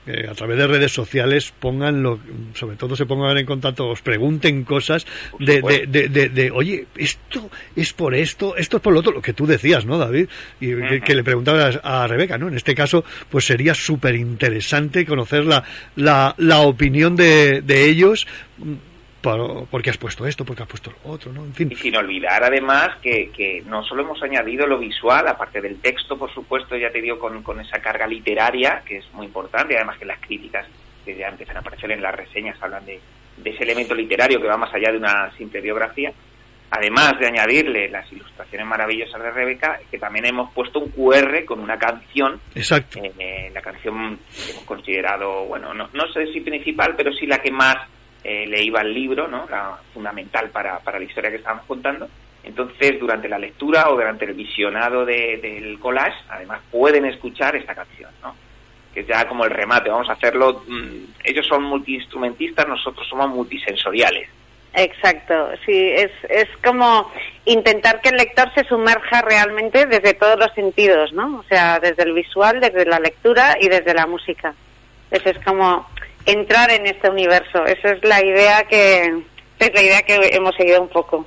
eh, a través de redes sociales, pongan lo, sobre todo se pongan en contacto, os pregunten cosas de, de, de, de- de, oye, esto es por esto, esto es por lo otro, lo que tú decías, ¿no, David? Y que, que le preguntabas a Rebeca, ¿no? En este caso, pues sería súper interesante conocer la, la, la opinión de, de ellos, por, porque has puesto esto, porque has puesto lo otro, ¿no? En fin. Y sin olvidar además que, que no solo hemos añadido lo visual, aparte del texto, por supuesto, ya te digo, con, con esa carga literaria, que es muy importante, además que las críticas que ya empiezan a aparecer en las reseñas hablan de, de ese elemento literario que va más allá de una simple biografía. Además de añadirle las ilustraciones maravillosas de Rebeca, que también hemos puesto un QR con una canción Exacto. eh, la canción que hemos considerado, bueno, no, no sé si principal, pero sí la que más eh, le iba al libro, ¿no? La fundamental para, para la historia que estábamos contando. Entonces, durante la lectura o durante el visionado de- del collage, además pueden escuchar esta canción, ¿no? Que es ya como el remate, vamos a hacerlo, mm, ellos son multiinstrumentistas, nosotros somos multisensoriales. Exacto, sí, es, es como intentar que el lector se sumerja realmente desde todos los sentidos, ¿no? O sea, desde el visual, desde la lectura y desde la música. Eso es como entrar en este universo. Esa es la idea que es la idea que hemos seguido un poco.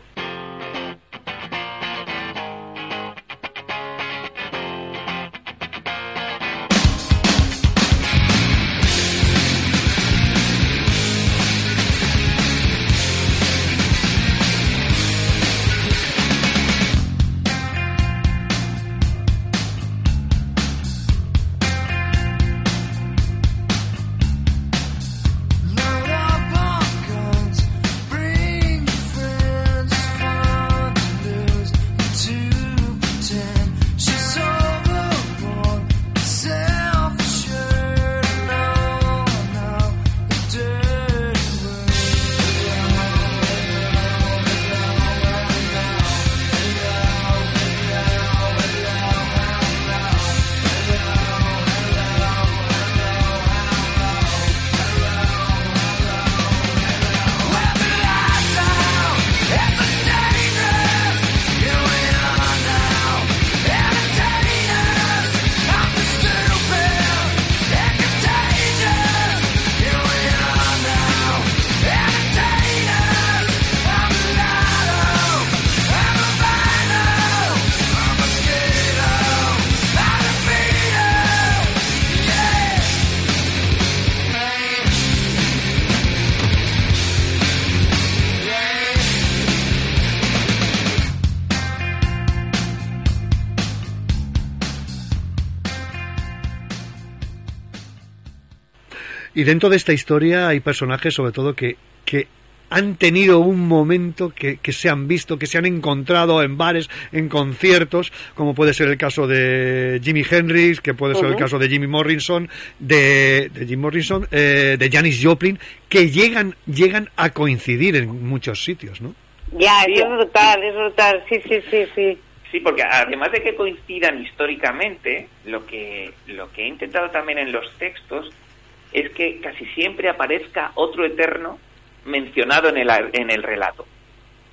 Y dentro de esta historia hay personajes, sobre todo, que, que han tenido un momento que, que se han visto, que se han encontrado en bares, en conciertos, como puede ser el caso de Jimi Hendrix, que puede ser el caso de Jimmy Morrison, de, de Jim Morrison, eh, de Janis Joplin, que llegan, llegan a coincidir en muchos sitios, ¿no? Ya, eso es brutal, es brutal, sí, sí, sí, sí. Sí, porque además de que coincidan históricamente, lo que, lo que he intentado también en los textos es que casi siempre aparezca otro eterno mencionado en el, en el relato.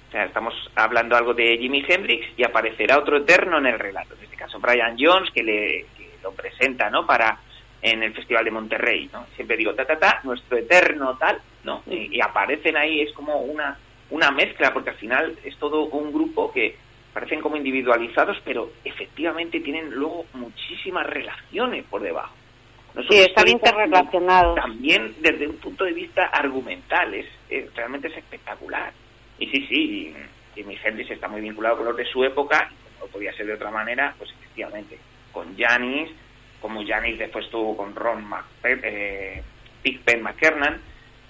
O sea, estamos hablando algo de Jimi Hendrix y aparecerá otro eterno en el relato. En este caso, Brian Jones, que, le, que lo presenta, ¿no? Para en el Festival de Monterrey, ¿no? Siempre digo, ta, ta, ta, nuestro eterno tal, ¿no? Y, y aparecen ahí, es como una, una mezcla, porque al final es todo un grupo que parecen como individualizados, pero efectivamente tienen luego muchísimas relaciones por debajo. No Sí, están interrelacionados. También desde un punto de vista argumental, es, es- realmente es espectacular. Y sí, sí, Jimi Hendrix está muy vinculado con los de su época, y como no podía ser de otra manera, pues efectivamente, con Janis, como Janis después tuvo con Ron McPe- eh, Big Ben McKernan,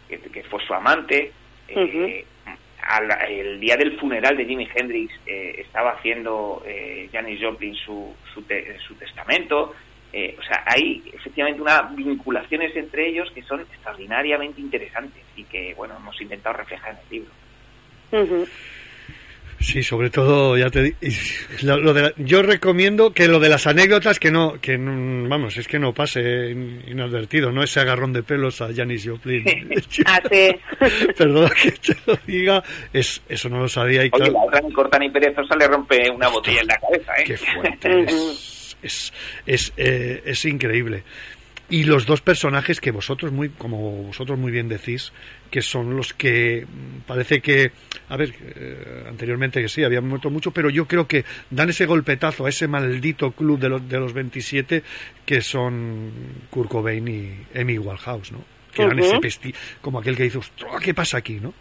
que, que fue su amante. eh, al- el día del funeral de Jimi Hendrix eh, estaba haciendo eh, Janis Joplin su, su, te- su testamento. Eh, o sea, hay efectivamente unas vinculaciones entre ellos que son extraordinariamente interesantes y que, bueno, hemos intentado reflejar en el libro. Sí, sobre todo, ya te lo, lo de la- yo recomiendo que lo de las anécdotas que no, que no- vamos, es que no pase in- inadvertido, no ese agarrón de pelos a Janis Joplin. Ah, sí. Perdona que te lo diga, es, eso no lo sabía y Oye, claro, la otra ni corta ni perezosa le rompe una botella en la cabeza, ¿eh? qué fuerte, es, es, es, eh, es increíble. Y los dos personajes que vosotros muy, como vosotros muy bien decís, que son los que mm, parece que, a ver, eh, anteriormente que sí, habían muerto mucho, pero yo creo que dan ese golpetazo a ese maldito club de los, de los 27 que son Kurt Cobain y Amy Winehouse, ¿no? Que Ujú. ese pesti, como aquel que dice, "Ostras, ¿qué pasa aquí, no?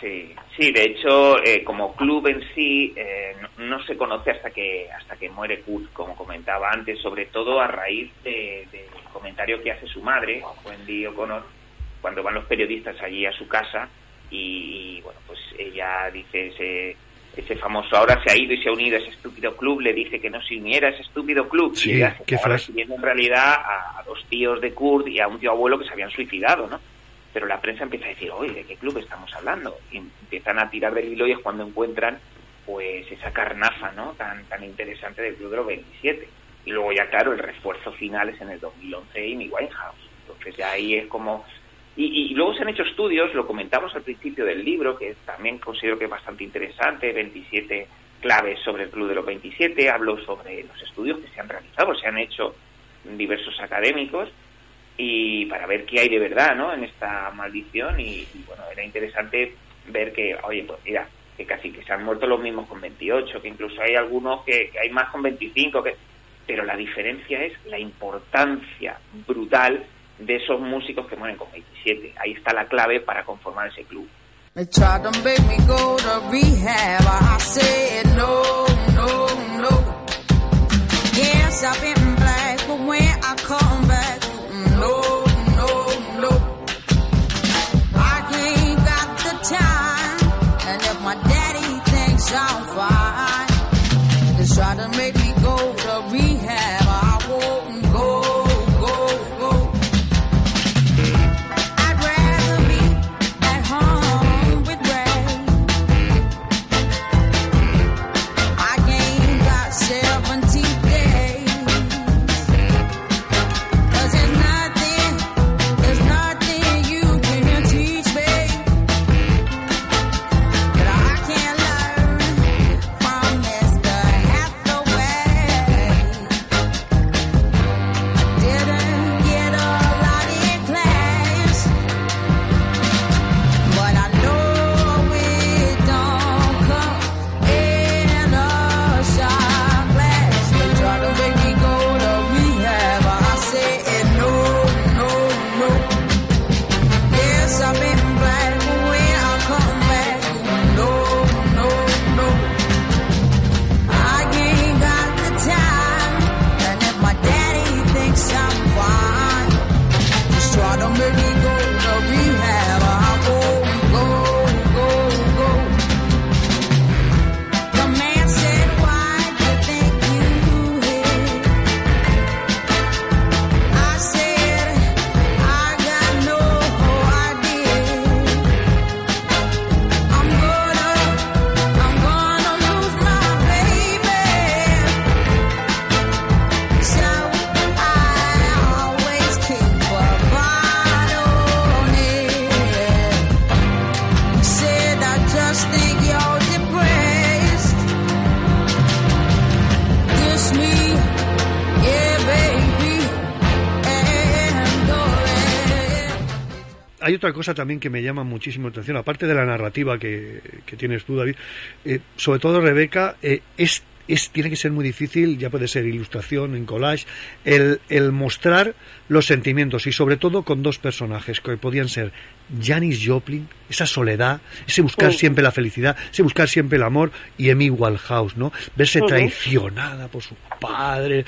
Sí, sí, de hecho, eh, como club en sí eh, no, no se conoce hasta que hasta que muere Kurt, como comentaba antes, sobre todo a raíz de- del comentario que hace su madre, Wendy O'Connor, cuando van los periodistas allí a su casa y, y, bueno, pues ella dice ese ese famoso ahora se ha ido y se ha unido a ese estúpido club, le dice que no se uniera a ese estúpido club Sí, y qué estaba frase. en realidad a, a dos tíos de Kurt y a un tío abuelo que se habían suicidado, ¿no? Pero la prensa empieza a decir, oye, ¿de qué club estamos hablando? Y empiezan a tirar del hilo y es cuando encuentran pues esa carnaza, ¿no? Tan, tan interesante del Club de los 27. Y luego ya, claro, el refuerzo final es en el 2011 Amy Winehouse. Entonces ya ahí es como... Y, y luego se han hecho estudios, lo comentamos al principio del libro, que también considero que es bastante interesante, 27 claves sobre el Club de los 27, hablo sobre los estudios que se han realizado, se han hecho diversos académicos, y para ver qué hay de verdad ¿no? en esta maldición. Y, bueno era interesante ver que oye pues mira que casi que se han muerto los mismos con 28 que incluso hay algunos que, que hay más con 25 que pero la diferencia es la importancia brutal de esos músicos que mueren con 27 ahí está la clave para conformar ese club I'm fine. Otra cosa también que me llama muchísimo atención, aparte de la narrativa que, que tienes tú, David, eh, sobre todo Rebeca, eh, es, es, tiene que ser muy difícil, ya puede ser ilustración, en collage, el, el mostrar los sentimientos y sobre todo con dos personajes que podían ser Janis Joplin, esa soledad, ese buscar Sí. siempre la felicidad, ese buscar siempre el amor y Amy Winehouse, ¿no? Verse traicionada por su padre,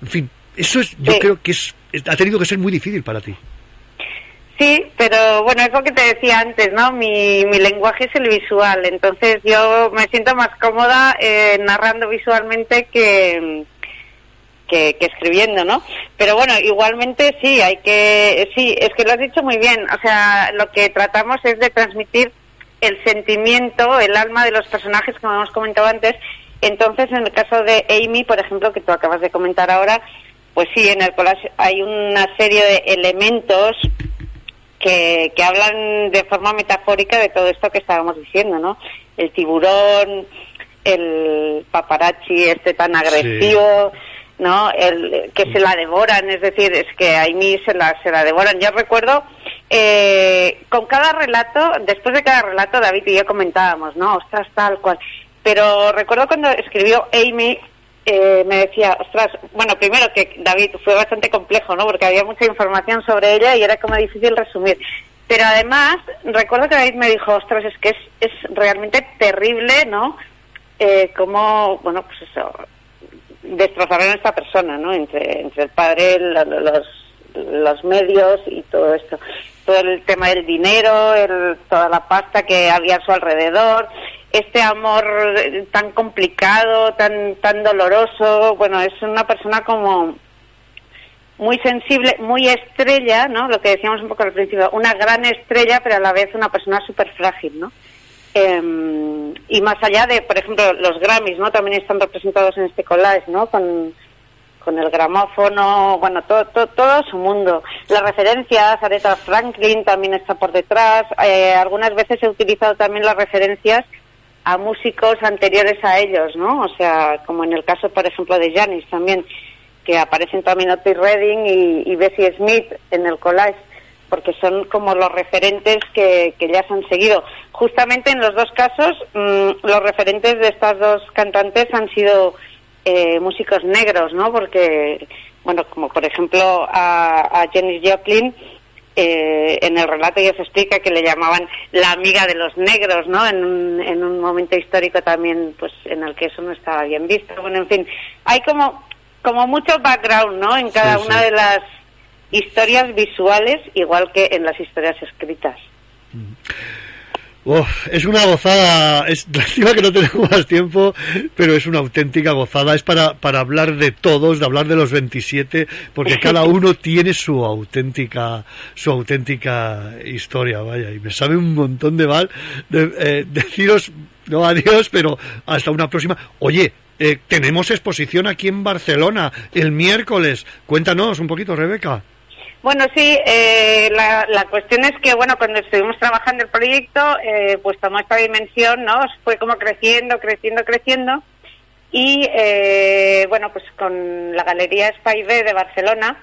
en fin, eso es, yo Sí. creo que es, ha tenido que ser muy difícil para ti. Sí, pero bueno, es lo que te decía antes, ¿no? Mi, mi lenguaje es el visual, entonces yo me siento más cómoda eh, narrando visualmente que, que, que escribiendo, ¿no? Pero bueno, igualmente sí, hay que, sí, es que lo has dicho muy bien, o sea, lo que tratamos es de transmitir el sentimiento, el alma de los personajes, como hemos comentado antes. Entonces, en el caso de Amy, por ejemplo, que tú acabas de comentar ahora, pues sí, en el collage hay una serie de elementos que, que hablan de forma metafórica de todo esto que estábamos diciendo, ¿no? El tiburón, el paparazzi este tan agresivo, ¿no? El que se la devoran, es decir, es que a Amy se la, se la devoran. Yo recuerdo, eh, con cada relato, después de cada relato, David y yo comentábamos, ¿no? Ostras, tal cual. Pero recuerdo cuando escribió Amy, eh, me decía, ostras, bueno, primero que David fue bastante complejo, ¿no? Porque había mucha información sobre ella y era como difícil resumir. Pero además, recuerdo que David me dijo, ostras, es que es, es realmente terrible, ¿no? Eh, como, bueno, pues eso, destrozaron a esta persona, ¿no? Entre, entre el padre, lo- lo- los, los medios y todo esto. Todo el tema del dinero, el, toda la pasta que había a su alrededor, este amor eh, tan complicado, tan, tan doloroso. Bueno, es una persona como muy sensible, muy estrella, ¿no? Lo que decíamos un poco al principio, una gran estrella, pero a la vez una persona súper frágil, ¿no? Eh, y más allá de, por ejemplo, los Grammys, ¿no? También están representados en este collage, ¿no? Con, con el gramófono, bueno, todo, todo, todo su mundo. Las referencias, Aretha Franklin también está por detrás. Eh, algunas veces he utilizado también las referencias a músicos anteriores a ellos, ¿no? O sea, como en el caso, por ejemplo, de Janis también, que aparecen también Otis Redding y, y Bessie Smith en el collage, porque son como los referentes que, que ya se han seguido. Justamente en los dos casos, mm, los referentes de estas dos cantantes han sido eh, músicos negros, ¿no? Porque, bueno, como por ejemplo a, a Janis Joplin, eh, en el relato ya se explica que le llamaban la amiga de los negros, ¿no? En un, en un momento histórico también, pues, en el que eso no estaba bien visto. Bueno, en fin, hay como, como mucho background, ¿no? En cada Sí, una sí. de las historias visuales, igual que en las historias escritas. Uf, es una gozada, es lástima que no tenemos más tiempo, pero es una auténtica gozada, es para, para hablar de todos, de hablar de los 27, porque cada uno tiene su auténtica, su auténtica historia, vaya, y me sabe un montón de mal de, eh, deciros, no adiós, pero hasta una próxima. Oye, eh, tenemos exposición aquí en Barcelona el miércoles, cuéntanos un poquito, Rebeca. Bueno, sí, eh, la, la cuestión es que, bueno, cuando estuvimos trabajando el proyecto, eh, pues tomó esta dimensión, ¿no? Fue como creciendo, creciendo, creciendo. Y, eh, bueno, pues con la Galería Spy B de Barcelona,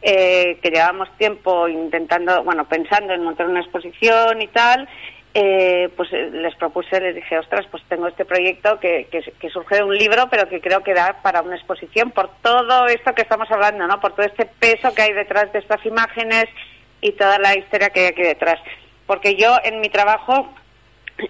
eh, que llevamos tiempo intentando, bueno, pensando en montar una exposición y tal, eh, pues eh, les propuse, les dije, ostras, pues tengo este proyecto que, que, surge de un libro, pero que creo que da para una exposición por todo esto que estamos hablando, ¿no? Por todo este peso que hay detrás de estas imágenes y toda la historia que hay aquí detrás. Porque yo en mi trabajo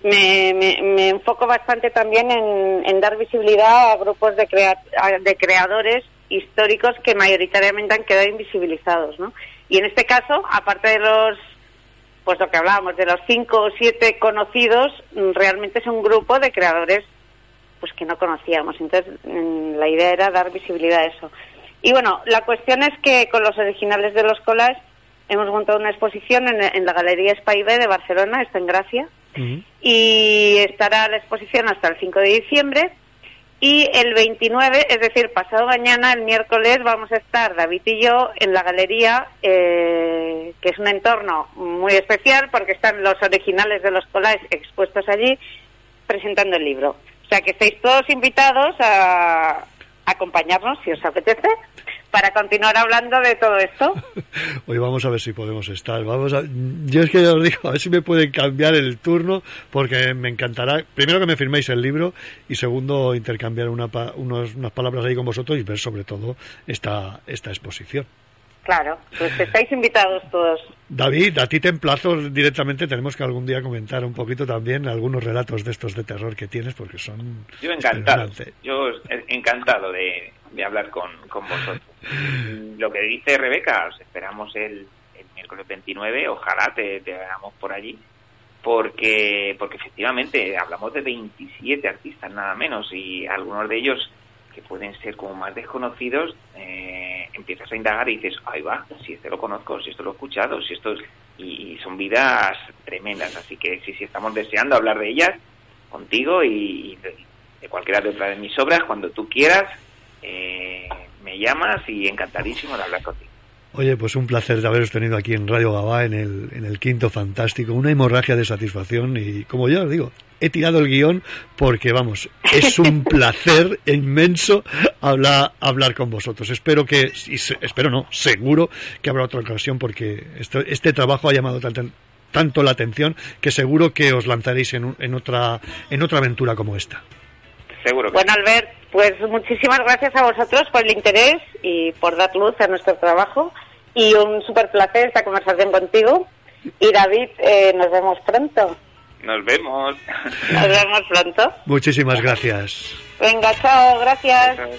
me, me, me enfoco bastante también en, en dar visibilidad a grupos de, crea- de creadores históricos que mayoritariamente han quedado invisibilizados, ¿no? Y en este caso, aparte de los pues lo que hablábamos de los cinco o siete conocidos, mm, realmente es un grupo de creadores pues que no conocíamos. Entonces, mm, la idea era dar visibilidad a eso. Y bueno, la cuestión es que con los originales de los collages hemos montado una exposición en, en la Galería Spy B de Barcelona, está en Gracia, y estará la exposición hasta el 5 de diciembre. Y el 29, es decir, pasado mañana, el miércoles, vamos a estar David y yo en la galería, eh, que es un entorno muy especial porque están los originales de los collages expuestos allí presentando el libro. O sea que estáis todos invitados a acompañarnos, si os apetece, para continuar hablando de todo esto. Hoy vamos a ver si podemos estar. Vamos a... Yo es que ya os digo, a ver si me pueden cambiar el turno, porque me encantará, primero que me firméis el libro y segundo intercambiar una pa- unos- unas palabras ahí con vosotros y ver sobre todo esta, esta exposición. Claro, pues estáis invitados todos. David, a ti te emplazo directamente, tenemos que algún día comentar un poquito también algunos relatos de estos de terror que tienes, porque son Yo encantado, yo encantado de, de hablar con, con vosotros. Lo que dice Rebeca, os esperamos el, el miércoles 29, ojalá te, te veamos por allí, porque, porque efectivamente hablamos de 27 artistas nada menos y algunos de ellos que pueden ser como más desconocidos, eh, empiezas a indagar y dices, ahí va, si este lo conozco, si esto lo he escuchado, si esto es... Y, y son vidas tremendas, así que sí, sí, estamos deseando hablar de ellas contigo y, y de, de cualquiera de otras de mis obras, cuando tú quieras, eh, me llamas y encantadísimo de hablar contigo. Oye, pues un placer de haberos tenido aquí en Radio Gabá, en el, en el Quinto Fantástico, una hemorragia de satisfacción y, como ya os digo, he tirado el guion porque, vamos, es un placer inmenso hablar, hablar con vosotros. Espero que, y se- espero no, seguro que habrá otra ocasión porque esto- este trabajo ha llamado tanto, tanto la atención que seguro que os lanzaréis en, un- en, otra, en otra aventura como esta. Seguro que Bueno, Albert, pues muchísimas gracias a vosotros por el interés y por dar luz a nuestro trabajo. Y un súper placer esta conversación contigo. Y David, eh, nos vemos pronto. nos vemos. Nos vemos pronto. Muchísimas gracias. Venga, chao, gracias. Baby,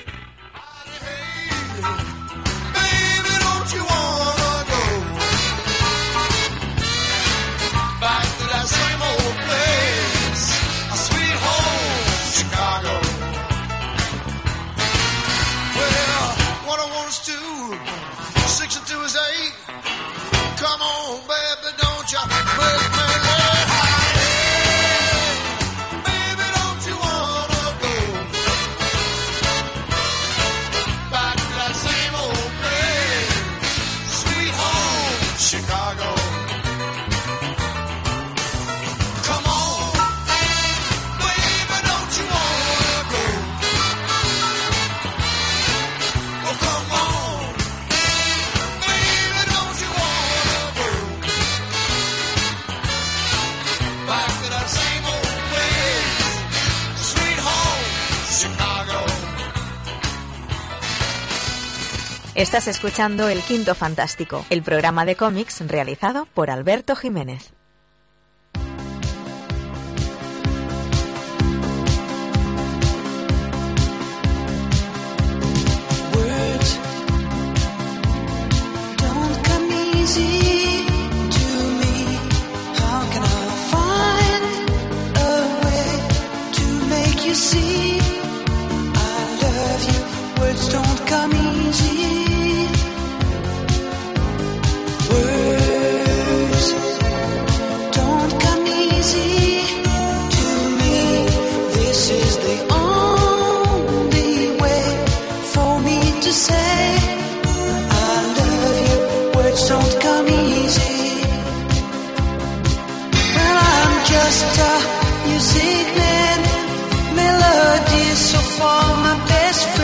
on, baby, don't you make Estás escuchando El Quinto Fantástico, el programa de cómics realizado por Alberto Jiménez. Words don't come easy. Words don't come easy to me. This is the only way for me to say I love you. Words don't come easy. Well, I'm just a music man. Melody so far my best friend.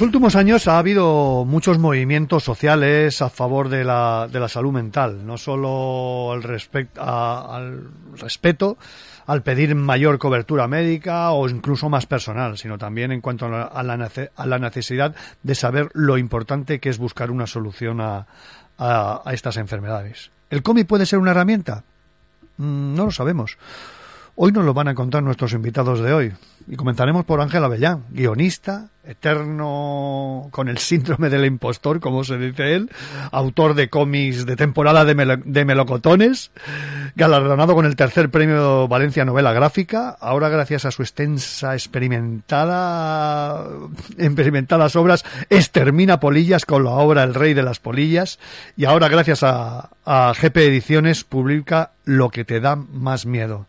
Los últimos años ha habido muchos movimientos sociales a favor de la, de la salud mental, no solo al, respect- a- al respeto, al pedir mayor cobertura médica o incluso más personal, sino también en cuanto a la, a la necesidad de saber lo importante que es buscar una solución a, a- a estas enfermedades. ¿El cómic puede ser una herramienta? Mm, No lo sabemos. Hoy nos lo van a contar nuestros invitados de hoy. Y comenzaremos por Ángel Avellán, guionista, eterno con el síndrome del impostor, como se dice él, autor de cómics de temporada de, de melocotones, galardonado con el tercer premio Valencia Novela Gráfica, ahora gracias a su extensa experimentada, experimentadas obras, extermina polillas con la obra El Rey de las Polillas, y ahora gracias a, a GP Ediciones publica Lo que te da más miedo.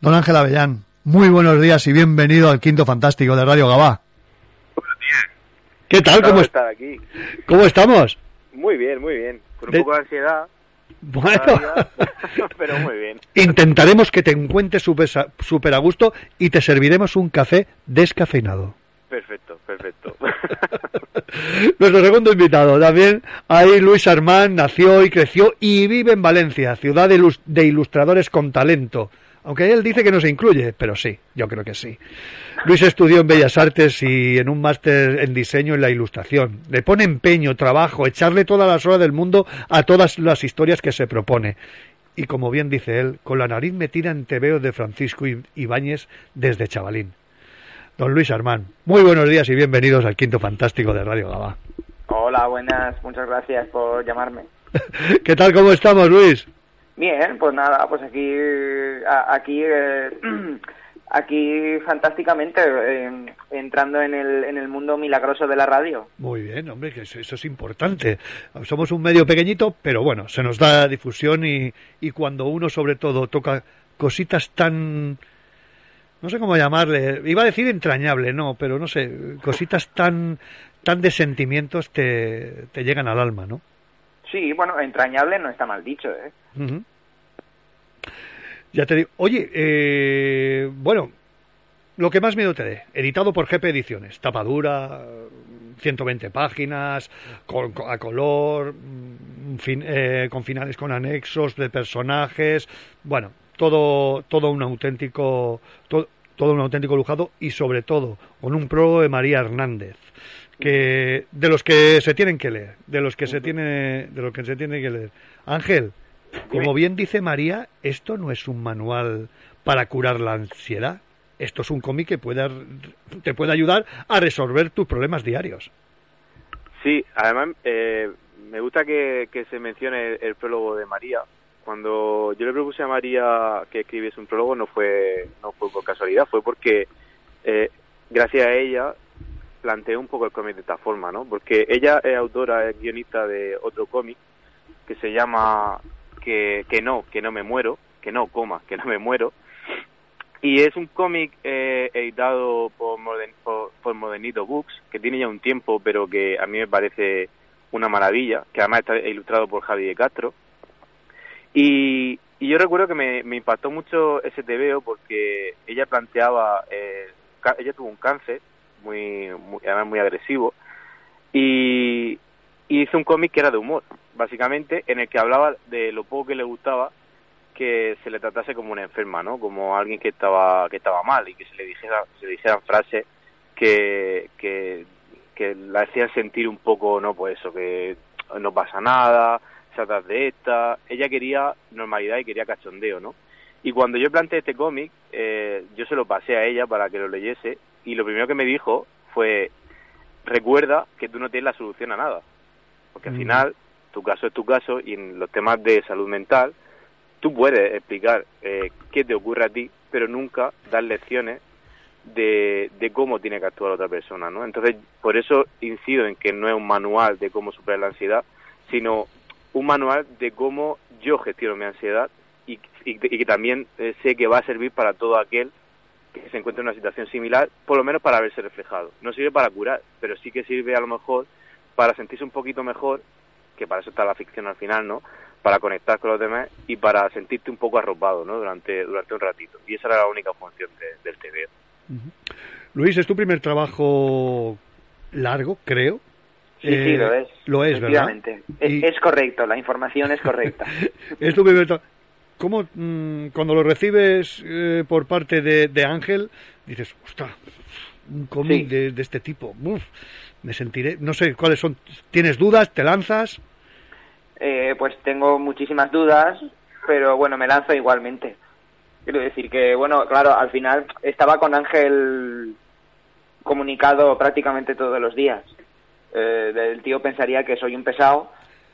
Don Ángel Avellán, muy buenos días y bienvenido al Quinto Fantástico de Radio Gabá. ¿Qué tal? ¿Cómo, estar aquí. ¿Cómo estamos? Muy bien, muy bien. Con un De- poco de ansiedad, Bueno, pero muy bien. intentaremos que te encuentres súper a gusto y te serviremos un café descafeinado. Perfecto, perfecto. Nuestro segundo invitado también, ahí Luis Armán, nació y creció y vive en Valencia, ciudad de ilustradores con talento. Aunque él dice que no se incluye, pero sí, yo creo que sí. Luis estudió en Bellas Artes y en un máster en diseño en la ilustración. Le pone empeño, trabajo, echarle todas las horas del mundo a todas las historias que se propone. Y como bien dice él, con la nariz metida en tebeos de Francisco Ibáñez desde chavalín. Don Luis Armán, muy buenos días y bienvenidos al Quinto Fantástico de Radio Gabá. Hola, buenas, muchas gracias por llamarme. ¿Qué tal? ¿Cómo estamos, Luis? Bien, pues nada, pues aquí, aquí, eh, aquí fantásticamente, eh, entrando en el, en el mundo milagroso de la radio. Muy bien, hombre, que eso, eso es importante. Somos un medio pequeñito, pero bueno, se nos da difusión y, y cuando uno sobre todo toca cositas tan... No sé cómo llamarle, iba a decir entrañable, no, pero no sé, cositas tan, tan de sentimientos te, te llegan al alma, ¿no? Sí, bueno, entrañable no está mal dicho, ¿eh? Ya te digo. Oye, eh, bueno, lo que más miedo te dé, editado por GP Ediciones, tapadura, 120 páginas, con, a color, mm, eh, con finales con anexos de personajes, bueno, todo, todo un auténtico, to- todo un auténtico lujado y sobre todo con un prólogo de María Hernández que de los que se tienen que leer, de los que se tiene, de los que se tiene que leer. Ángel, como bien dice María, esto no es un manual para curar la ansiedad. Esto es un cómic que puede, ar- te puede ayudar a resolver tus problemas diarios. Sí, además eh, me gusta que, que se mencione el, el prólogo de María. Cuando yo le propuse a María que escribiese un prólogo no fue no fue por casualidad, fue porque eh, gracias a ella planteé un poco el cómic de esta forma, ¿no? Porque ella es autora, es guionista de otro cómic que se llama que, que no, que no me muero, que no, coma, que no me muero. Y es un cómic eh, editado por, Modern- por, Modernito Books, que tiene ya un tiempo, pero que a mí me parece una maravilla, que además está ilustrado por Javi de Castro. Y, y yo recuerdo que me, me impactó mucho ese TVO porque ella planteaba, eh, ella tuvo un cáncer, muy, muy además muy agresivo, y, y hizo un cómic que era de humor, básicamente, en el que hablaba de lo poco que le gustaba que se le tratase como una enferma, ¿no? Como alguien que estaba que estaba mal y que se le dijera se le dijeran frases que, que que la hacían sentir un poco, no, pues eso, que no pasa nada, se atrás de esta. Ella quería normalidad y quería cachondeo, ¿no? Y cuando yo planteé este cómic, eh, yo se lo pasé a ella para que lo leyese y lo primero que me dijo fue, recuerda que tú no tienes la solución a nada. Porque al Mm. final, tu caso es tu caso y en los temas de salud mental, tú puedes explicar eh, qué te ocurre a ti, pero nunca dar lecciones de, de cómo tiene que actuar otra persona, ¿no? Entonces, por eso incido en que no es un manual de cómo superar la ansiedad, sino un manual de cómo yo gestiono mi ansiedad y, y- y que también eh, sé que va a servir para todo aquel que se encuentre en una situación similar, por lo menos para verse reflejado. No sirve para curar, pero sí que sirve a lo mejor para sentirse un poquito mejor, que para eso está la ficción al final, ¿no? Para conectar con los demás y para sentirte un poco arropado, ¿no? Durante, durante un ratito. Y esa era la única función de- del TV. Luis, ¿es tu primer trabajo largo, creo. Sí, sí, Eh, lo es. Lo es, ¿verdad? Es, Y- es correcto, la información es correcta. es lo que me- ¿Cómo mm, cuando lo recibes eh, por parte de, de Ángel dices, ostras, un cómic Sí. de, de este tipo, uf, me sentiré, no sé cuáles son, ¿tienes dudas? ¿Te lanzas? Eh, pues tengo muchísimas dudas, pero bueno, me lanzo igualmente. Quiero decir que, bueno, claro, al final estaba con Ángel comunicado prácticamente todos los días. Eh, el tío pensaría que soy un pesado,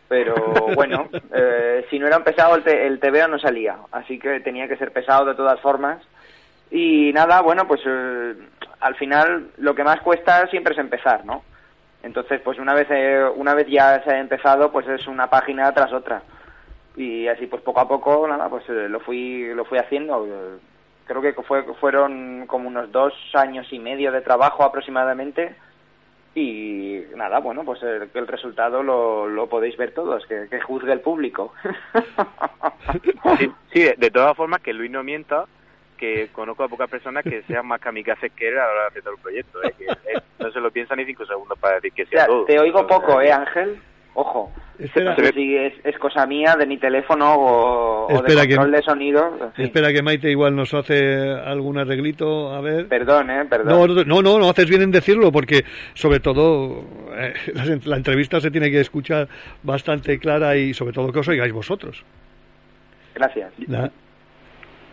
pero bueno, eh, si no era pesado el, te- el TVO no salía, así que tenía que ser pesado de todas formas. Y nada, bueno, pues eh, al final lo que más cuesta siempre es empezar, ¿no? Entonces, pues una vez eh, una vez ya se ha empezado, pues es una página tras otra. Y así pues poco a poco, nada, pues eh, lo fui lo fui haciendo. Creo que fue fueron como unos dos años y medio de trabajo aproximadamente. Y nada, bueno, pues el, el resultado lo, lo podéis ver todos, que, que juzgue el público. Sí, sí, de, de todas formas, que Luis no mienta, que conozco a pocas personas que sean más kamikazes que él a la hora de hacer todo el proyecto. ¿eh? Que él no se lo piensa ni cinco segundos para decir que O sea sea, todo. te oigo poco, ¿eh, Ángel? Ojo. Espera, No sé si es, es cosa mía, de mi teléfono o, o de que- control de sonido. en fin. Espera que Maite igual nos hace algún arreglito, a ver. Perdón, ¿eh? Perdón. No, no, no, haces bien en decirlo porque sobre todo eh, la, la entrevista se tiene que escuchar bastante clara y sobre todo que os oigáis vosotros. Gracias.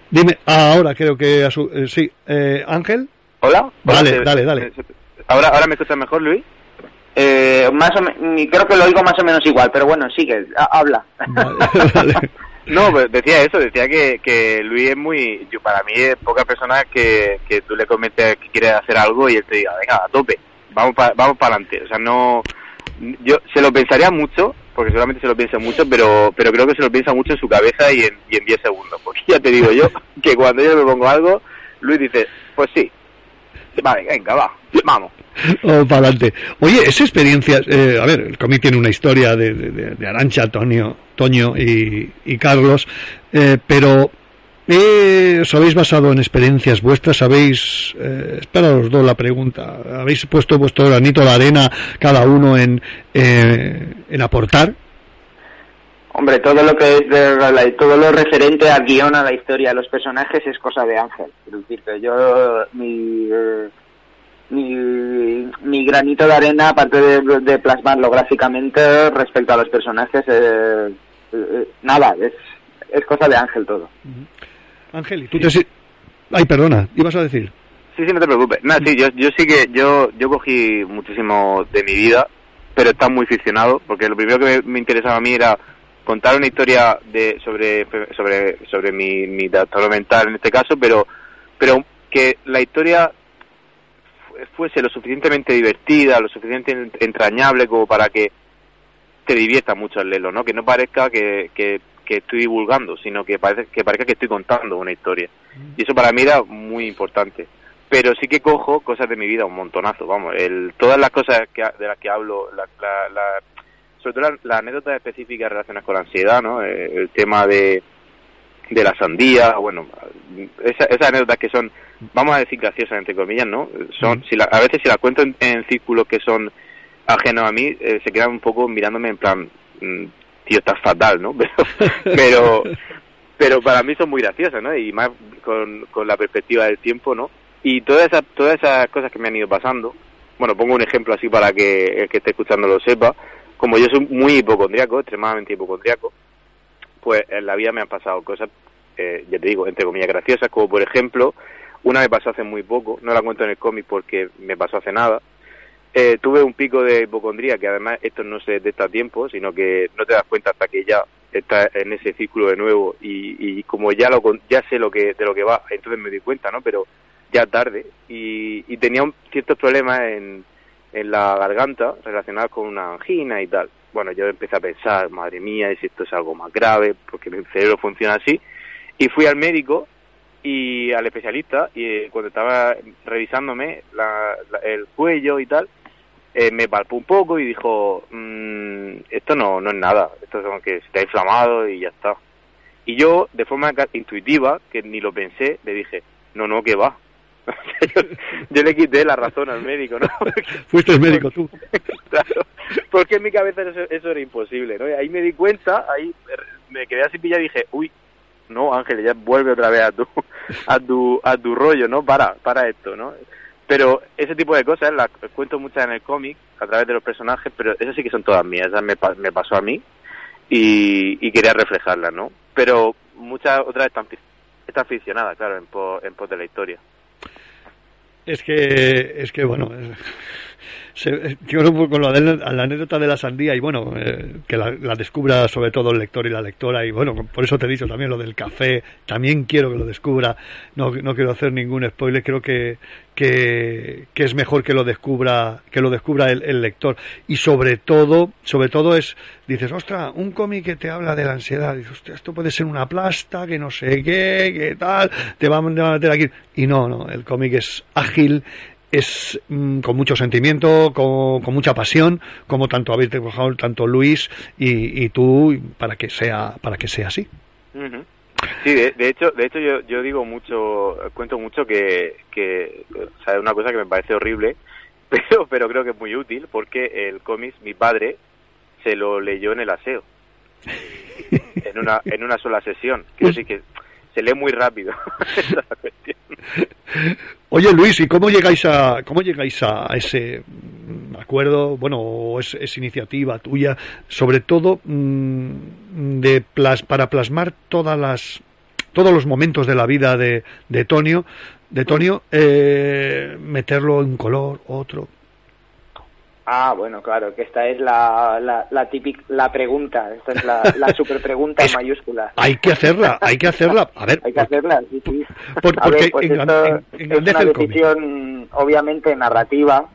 Dime, ah, ahora creo que a su- eh, sí, eh, Ángel. ¿Hola? Dale, Hola, dale, dale. ¿Ahora, ¿Ahora me escuchas mejor, Luis? Eh, más o me- creo que lo oigo más o menos igual, pero bueno, sigue, ha- habla. Vale, vale. No, pues decía eso, decía que, que Luis es muy... Yo, para mí es pocas personas que, que tú le comentes que quieres hacer algo y él te diga, venga, a tope, vamos para vamos para adelante. O sea, no... Yo se lo pensaría mucho, porque seguramente se lo piensa mucho, pero pero creo que se lo piensa mucho en su cabeza y en, y en 10 segundos. Porque ya te digo yo que cuando yo le pongo algo, Luis dice, pues sí, vale, venga, va, vamos. Vamos para adelante. Oye, esa experiencia, eh, a ver, el cómic tiene una historia de, de, Arancha, Toño, Toño y, Carlos, eh, pero eh, os habéis basado en experiencias vuestras, habéis, eh, espera os doy la pregunta, habéis puesto vuestro granito de arena cada uno en, eh, en aportar. Hombre, todo lo que es de todo lo referente al guion, a la historia, a los personajes es cosa de Ángel. Quiero decir que yo mi eh, mi, mi granito de arena, aparte de, de plasmarlo gráficamente respecto a los personajes, eh, eh, nada, es, es cosa de Ángel todo. Ángel, ¿y tú te... si- Ay, perdona, ibas a decir. Sí, sí, no te preocupes. Nada, sí, yo, yo sí que yo, yo cogí muchísimo de mi vida, pero está muy ficcionado, porque lo primero que me, me interesaba a mí era contar una historia de sobre sobre sobre mi, mi mental en este caso, pero pero que la historia fuese lo suficientemente divertida, lo suficientemente entrañable como para que te divierta mucho al leerlo, ¿no? Que no parezca que, que, que estoy divulgando, sino que parece que parezca que estoy contando una historia. Y eso para mí era muy importante. Pero sí que cojo cosas de mi vida un montonazo, vamos. El, todas las cosas que, de las que hablo, la, la, la- sobre todo las anécdotas específicas relacionadas con la ansiedad, ¿no? Eh, el tema de, de la sandía, bueno, esa- esas anécdotas que son, vamos a decir graciosas entre comillas, ¿no? Son, si la- a veces si las cuento en, en círculos que son ajenos a mí, eh, se quedan un poco mirándome en plan, mm, tío, estás fatal, ¿no? Pero, pero, pero para mí son muy graciosas, ¿no? Y más con, con la perspectiva del tiempo, ¿no? Y todas esas, todas esas cosas que me han ido pasando, bueno, pongo un ejemplo así para que el que esté escuchando lo sepa, como yo soy muy hipocondriaco, extremadamente hipocondriaco, pues en la vida me han pasado cosas, eh, ya te digo, entre comillas graciosas, como por ejemplo, una me pasó hace muy poco, no la cuento en el cómic porque me pasó hace nada, eh, tuve un pico de hipocondría que además esto no se detecta a tiempo, sino que no te das cuenta hasta que ya estás en ese círculo de nuevo y, como ya lo ya sé lo que de lo que va, entonces me di cuenta, ¿no? Pero ya tarde y, y tenía ciertos problemas en, en la garganta relacionados con una angina y tal. Bueno, yo empecé a pensar, madre mía, si esto es algo más grave, porque mi cerebro funciona así. Y fui al médico y al especialista y eh, cuando estaba revisándome la- la- el cuello y tal, eh, me palpó un poco y dijo, "Mm, esto no, no es nada, esto es como que se te ha inflamado y ya está. Y yo, de forma intuitiva, que ni lo pensé, le dije, no, no, que va. Yo, le quité la razón al médico, ¿no? Fuiste el médico tú. Claro, porque en mi cabeza eso, eso era imposible, ¿no? Y ahí me di cuenta, ahí me quedé así pillado y dije, uy, no, Ángel, ya vuelve otra vez a tu, a tu, a tu rollo, ¿no? Para, para esto, ¿no? Pero ese tipo de cosas las cuento muchas en el cómic, a través de los personajes, pero esas sí que son todas mías, esas me, me pasó a mí y, y quería reflejarlas, ¿no? Pero muchas otras están, están ficcionadas, claro, en pos, en pos de la historia. Es que, es que bueno, se- yo que con la, anécdota de la sandía y bueno, eh, que la, la descubra sobre todo el lector y la lectora y bueno, por eso te he dicho también lo del café, también quiero que lo descubra, no, no quiero hacer ningún spoiler, creo que, que, es mejor que lo descubra, que lo descubra el, lector y sobre todo, sobre todo es, dices, ostra, un cómic que te habla de la ansiedad, dices, esto puede ser una plasta, que no sé qué, que tal, te va a meter aquí, y no, no, el cómic es ágil, es mm, con mucho sentimiento, con, con mucha pasión, como tanto habéis trabajado tanto Luis y, y tú, para que sea, para que sea así. Sí, de, de hecho, de hecho yo, yo digo mucho, cuento mucho que, que o sea, es una cosa que me parece horrible, pero, pero creo que es muy útil porque el cómic, mi padre, se lo leyó en el aseo, en una, en una sola sesión. Quiero decir que se lee muy rápido. Oye Luis, ¿y cómo llegáis a cómo llegáis a ese acuerdo, bueno, es, es iniciativa tuya, sobre todo mm, de para plasmar todas las todos los momentos de la vida de, de Tonio, de Tonio, eh, meterlo en color, otro. Ah, bueno, claro, que esta es la, la, la típica, la pregunta, esta es la, la super pregunta en mayúsculas. Hay que hacerla, hay que hacerla. A ver, Hay que hacerla, sí, sí. Por- A ver, porque pues esto en- es una decisión obviamente narrativa,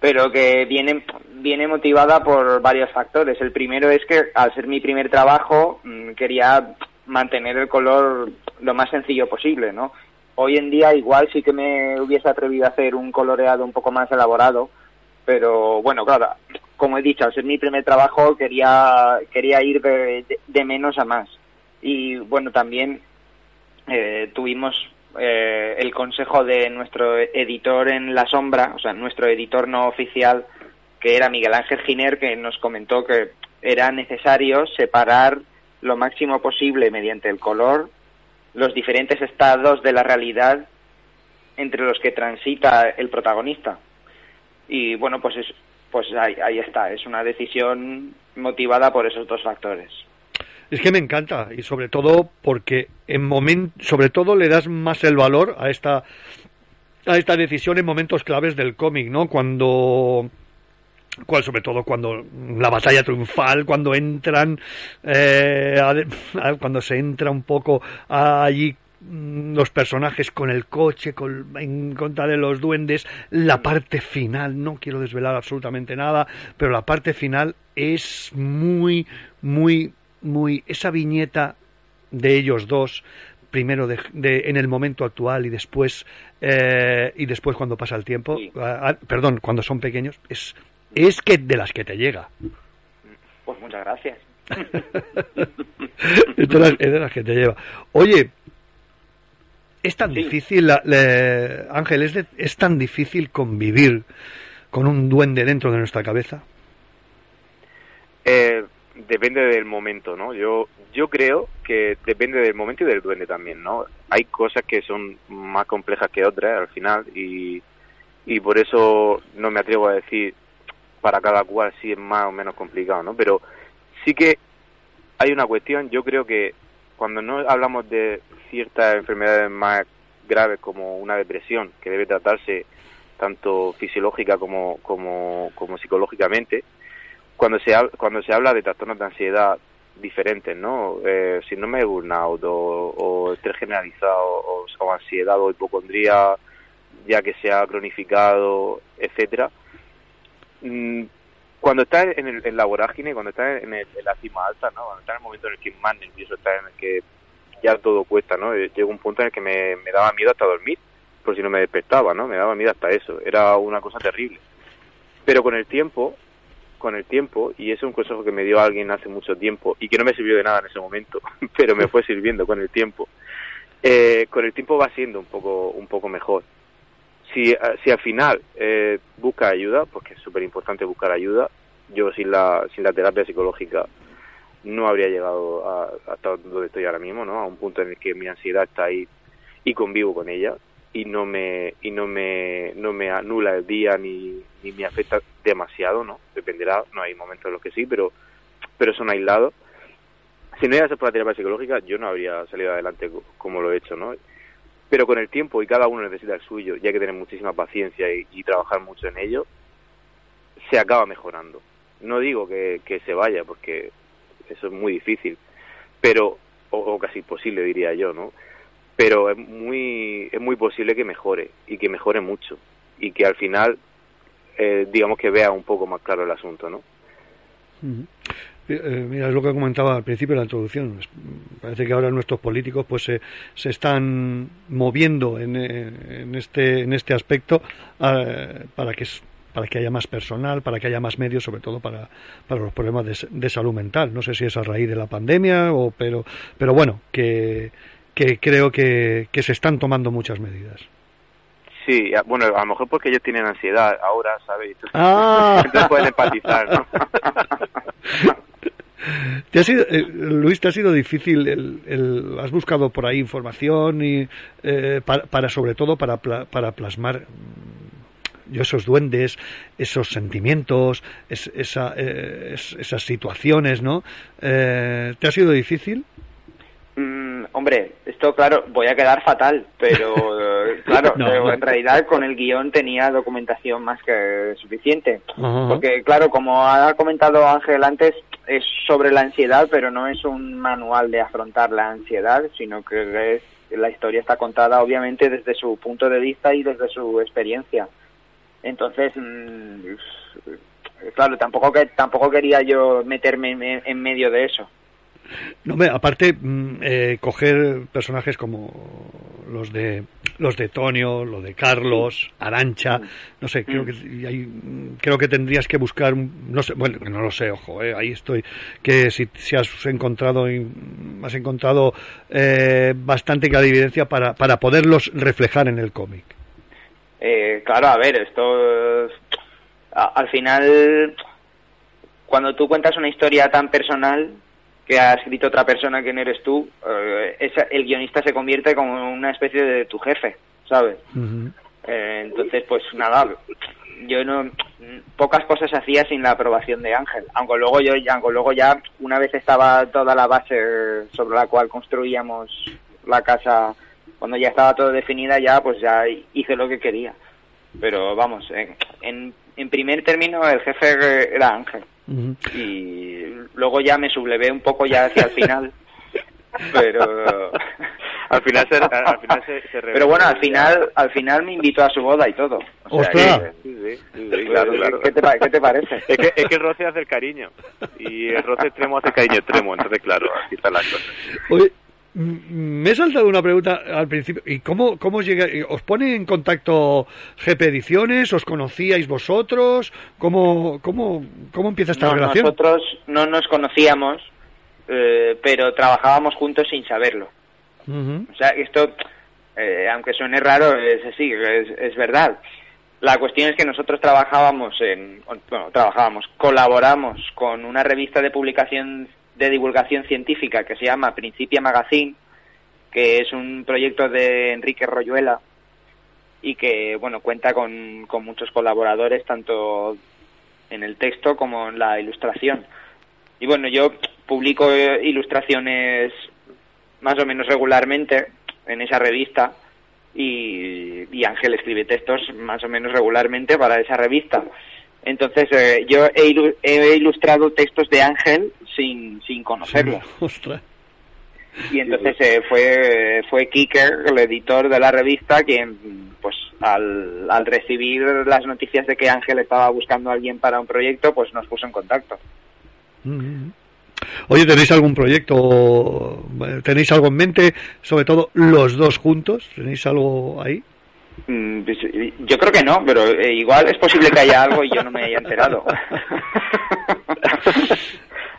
pero que viene, viene motivada por varios factores. El primero es que al ser mi primer trabajo mm, quería mantener el color lo más sencillo posible, ¿no? Hoy en día igual sí que me hubiese atrevido a hacer un coloreado un poco más elaborado, pero bueno, claro, como he dicho, al ser mi primer trabajo quería, quería ir de, menos a más. Y bueno, también eh, tuvimos eh, el consejo de nuestro editor en La Sombra, o sea, nuestro editor no oficial, que era Miguel Ángel Giner, que nos comentó que era necesario separar lo máximo posible mediante el color los diferentes estados de la realidad entre los que transita el protagonista. Y bueno, pues es, pues ahí, ahí está, es una decisión motivada por esos dos factores. Es que me encanta y sobre todo porque en momen- sobre todo le das más el valor a esta a esta decisión en momentos claves del cómic, ¿no? Cuando cual sobre todo cuando la batalla triunfal, cuando entran, eh, cuando se entra un poco allí los personajes con el coche, con, en contra de los duendes, la parte final, no quiero desvelar absolutamente nada, pero la parte final es muy, muy, muy, esa viñeta de ellos dos, primero de, de- en el momento actual y después, eh, y después cuando pasa el tiempo, ah, ah, perdón, cuando son pequeños, es, es que de las que te llega. Pues muchas gracias. es, de las, es de las que te lleva. Oye, es tan difícil, la- le- Ángel, es, de- es tan difícil convivir con un duende dentro de nuestra cabeza. Eh, depende del momento, ¿no? Yo yo creo que depende del momento y del duende también, ¿no? Hay cosas que son más complejas que otras al final y, y por eso no me atrevo a decir para cada cual si es más o menos complicado, ¿no? Pero sí que hay una cuestión, yo creo que cuando no hablamos de ciertas enfermedades más graves como una depresión, que debe tratarse tanto fisiológica como, como, como psicológicamente, cuando se, hab- cuando se habla de trastornos de ansiedad diferentes, ¿no? Eh, síndrome de burnout o, o estrés generalizado o, ansiedad o hipocondría ya que se ha cronificado, etcétera. Cuando estás en, el, en la vorágine, cuando estás en, el- en la cima alta, ¿no? Cuando estás en el momento en el que más nervioso estás, en el que ya todo cuesta, ¿no? Eh, Llegó un punto en el que me, daba miedo hasta dormir, por si no me despertaba, ¿no? Me daba miedo hasta eso. Era una cosa terrible. Pero con el tiempo, con el tiempo, y ese es un consejo que me dio alguien hace mucho tiempo y que no me sirvió de nada en ese momento, pero me fue sirviendo con el tiempo. Eh, con el tiempo va siendo un poco, un poco mejor. Si, eh, si al final eh, busca ayuda, porque es súper importante buscar ayuda, yo sin la, sin la terapia psicológica no habría llegado a, hasta donde estoy ahora mismo, ¿no? A un punto en el que mi ansiedad está ahí y convivo con ella y no me y no me no me anula el día ni, ni me afecta demasiado, ¿no? Dependerá, no hay momentos en los que sí, pero pero son aislados. Si no llegase por la terapia psicológica, yo no habría salido adelante co- como lo he hecho, ¿no? Pero con el tiempo y cada uno necesita el suyo, y hay que tener muchísima paciencia y, trabajar mucho en ello, se acaba mejorando. No digo que, que se vaya, porque eso es muy difícil, pero o, casi imposible diría yo, ¿no? Pero es muy es muy posible que mejore y que mejore mucho y que al final eh, digamos que vea un poco más claro el asunto, ¿no? Eh, mira, es lo que comentaba al principio de la introducción. Parece que ahora nuestros políticos pues se, se están moviendo en, eh, en este en este aspecto eh, para que para que haya más personal, para que haya más medios, sobre todo para, para los problemas de, salud mental. No sé si es a raíz de la pandemia o pero pero bueno que que creo que, que se están tomando muchas medidas. Sí, bueno, a lo mejor porque ellos tienen ansiedad ahora, ¿sabes? Entonces, Ah. entonces pueden empatizar, ¿no? ¿Te ha sido, eh, Luis, te ha sido difícil, el, el- has buscado por ahí información y eh, para, para, sobre todo para, para plasmar mm, yo esos duendes, esos sentimientos, es- esa, eh, es- esas situaciones, ¿no? Eh, ¿Te ha sido difícil? Mm, hombre, esto claro, voy a quedar fatal, pero claro, No, en realidad con el guion tenía documentación más que suficiente. Porque claro, como ha comentado Ángel antes, es sobre la ansiedad, pero no es un manual de afrontar la ansiedad, sino que la historia está contada obviamente desde su punto de vista y desde su experiencia. Entonces, mm, claro, tampoco que tampoco quería yo meterme en, medio de eso. No, hombre, aparte, mm, eh, coger personajes como los de los de Tonio, lo de Carlos, Arancha, no sé, creo que mm, creo que tendrías que buscar, un- no sé, bueno, que no lo sé, ojo, eh, ahí estoy, que si, si has encontrado has encontrado eh, bastante clarividencia para para poderlos reflejar en el cómic. Eh, claro, a ver, esto a- al final cuando tú cuentas una historia tan personal que ha escrito otra persona que no eres tú, eh, esa- el guionista se convierte como una especie de tu jefe, ¿sabes? Eh, entonces, pues nada, yo no pocas cosas hacía sin la aprobación de Ángel, aunque luego yo, aunque luego ya una vez estaba toda la base sobre la cual construíamos la casa, cuando ya estaba todo definida ya, pues ya hice lo que quería. Pero vamos, en, en, en primer término el jefe era Ángel y luego ya me sublevé un poco ya hacia el final, pero al final se, al final se, se pero bueno, al final, al final me invitó a su boda y todo. O sea, ¡Ostras! que- Sí, sí, sí, sí, claro, claro. ¿Qué te, qué te parece? Es que, es que el roce hace el cariño y el roce extremo hace el cariño extremo, entonces claro, cosas. Oye, mm, me he saltado una pregunta al principio. ¿Y cómo, cómo llega? ¿Os pone en contacto GP Ediciones? ¿Os conocíais vosotros? ¿Cómo, cómo, cómo empieza esta No, relación? nosotros no nos conocíamos, eh, pero trabajábamos juntos sin saberlo. O sea, esto, eh, aunque suene raro, es así, es, es verdad. La cuestión es que nosotros trabajábamos en, bueno, trabajábamos, colaboramos con una revista de publicación de divulgación científica que se llama Principia Magazine, que es un proyecto de Enrique Royuela y que, bueno, cuenta con, con muchos colaboradores, tanto en el texto como en la ilustración. Y bueno, yo publico eh, ilustraciones más o menos regularmente en esa revista y, y Ángel escribe textos más o menos regularmente para esa revista. Entonces eh, yo he, ilu- he ilustrado textos de Ángel sin, sin conocerlo. Ostras. Y entonces eh, fue fue Kiker, el editor de la revista, quien pues al, al recibir las noticias de que Ángel estaba buscando a alguien para un proyecto, pues nos puso en contacto. Ujú. Oye, ¿tenéis algún proyecto? ¿Tenéis algo en mente? Sobre todo los dos juntos. ¿Tenéis algo ahí? Mm, pues, eh, Yo creo que no, pero eh, igual es posible que haya algo y yo no me haya enterado.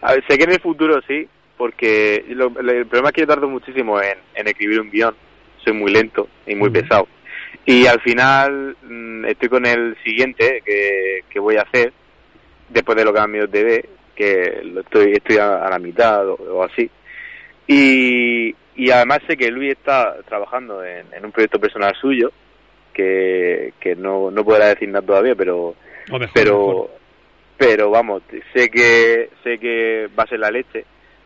A ver, sé que en el futuro sí, porque lo- el problema es que yo tardo muchísimo en, en escribir un guion. Soy muy lento y muy pesado. Y al final mm, estoy con el siguiente que, que voy a hacer, después de lo que a mí os debe, que lo estoy, estoy a, a la mitad o, o así. Y, y además sé que Luis está trabajando en, en un proyecto personal suyo, que, que no, no podrá decir nada todavía, pero mejor, pero mejor. pero vamos sé que sé que va a ser la leche.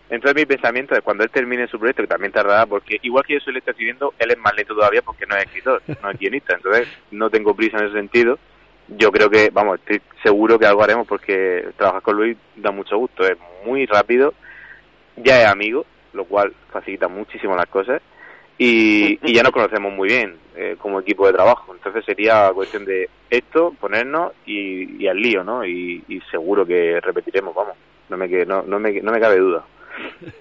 Entonces mi pensamiento es cuando él termine su proyecto que también tardará porque igual que yo soy lento escribiendo él es más lento todavía porque no es escritor no es guionista. Entonces no tengo prisa en ese sentido. Yo creo que vamos estoy seguro que algo haremos porque trabajar con Luis da mucho gusto. Es muy rápido ya es amigo lo cual facilita muchísimo las cosas y, y ya nos conocemos muy bien eh, como equipo de trabajo. Entonces sería cuestión de esto, ponernos y, y al lío, ¿no? Y, seguro que repetiremos, vamos. No me, no, no, me, no me cabe duda.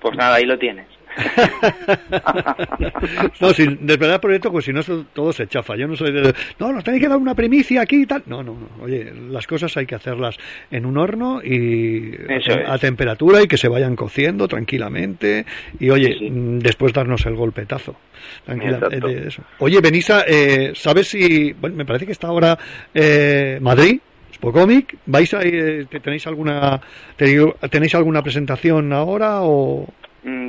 Pues nada, ahí lo tienes. no, sin desvelar el proyecto, pues si no, todo se chafa. Yo no soy de. No, nos tenéis que dar una primicia aquí y tal. No, no, no. Oye, las cosas hay que hacerlas en un horno y a, temperatura y que se vayan cociendo tranquilamente. Y oye, mm, después darnos el golpetazo. Tranquila, eh, de eso. Oye, Benissa, eh, ¿sabes si. Bueno, me parece que está ahora eh, Madrid. Spocomic, ¿vais a ir, eh, te- tenéis alguna te- tenéis alguna presentación ahora o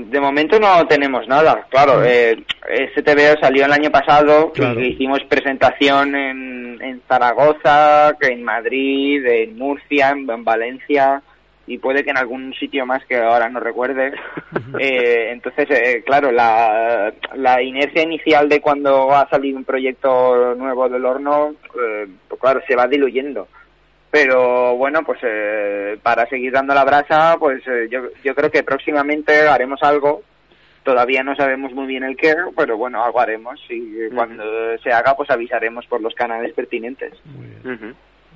De momento no tenemos nada, claro. Eh, este TVO salió el año pasado, Claro. hicimos presentación en, en Zaragoza, en Madrid, en Murcia, en, en Valencia y puede que en algún sitio más que ahora no recuerde. Eh, entonces, eh, claro, la, la inercia inicial de cuando ha salido un proyecto nuevo del horno, eh, pues claro, se va diluyendo. Pero bueno, pues eh, para seguir dando la brasa, pues eh, yo, yo creo que próximamente haremos algo. Todavía no sabemos muy bien el qué, pero bueno, algo haremos y cuando se haga, pues avisaremos por los canales pertinentes.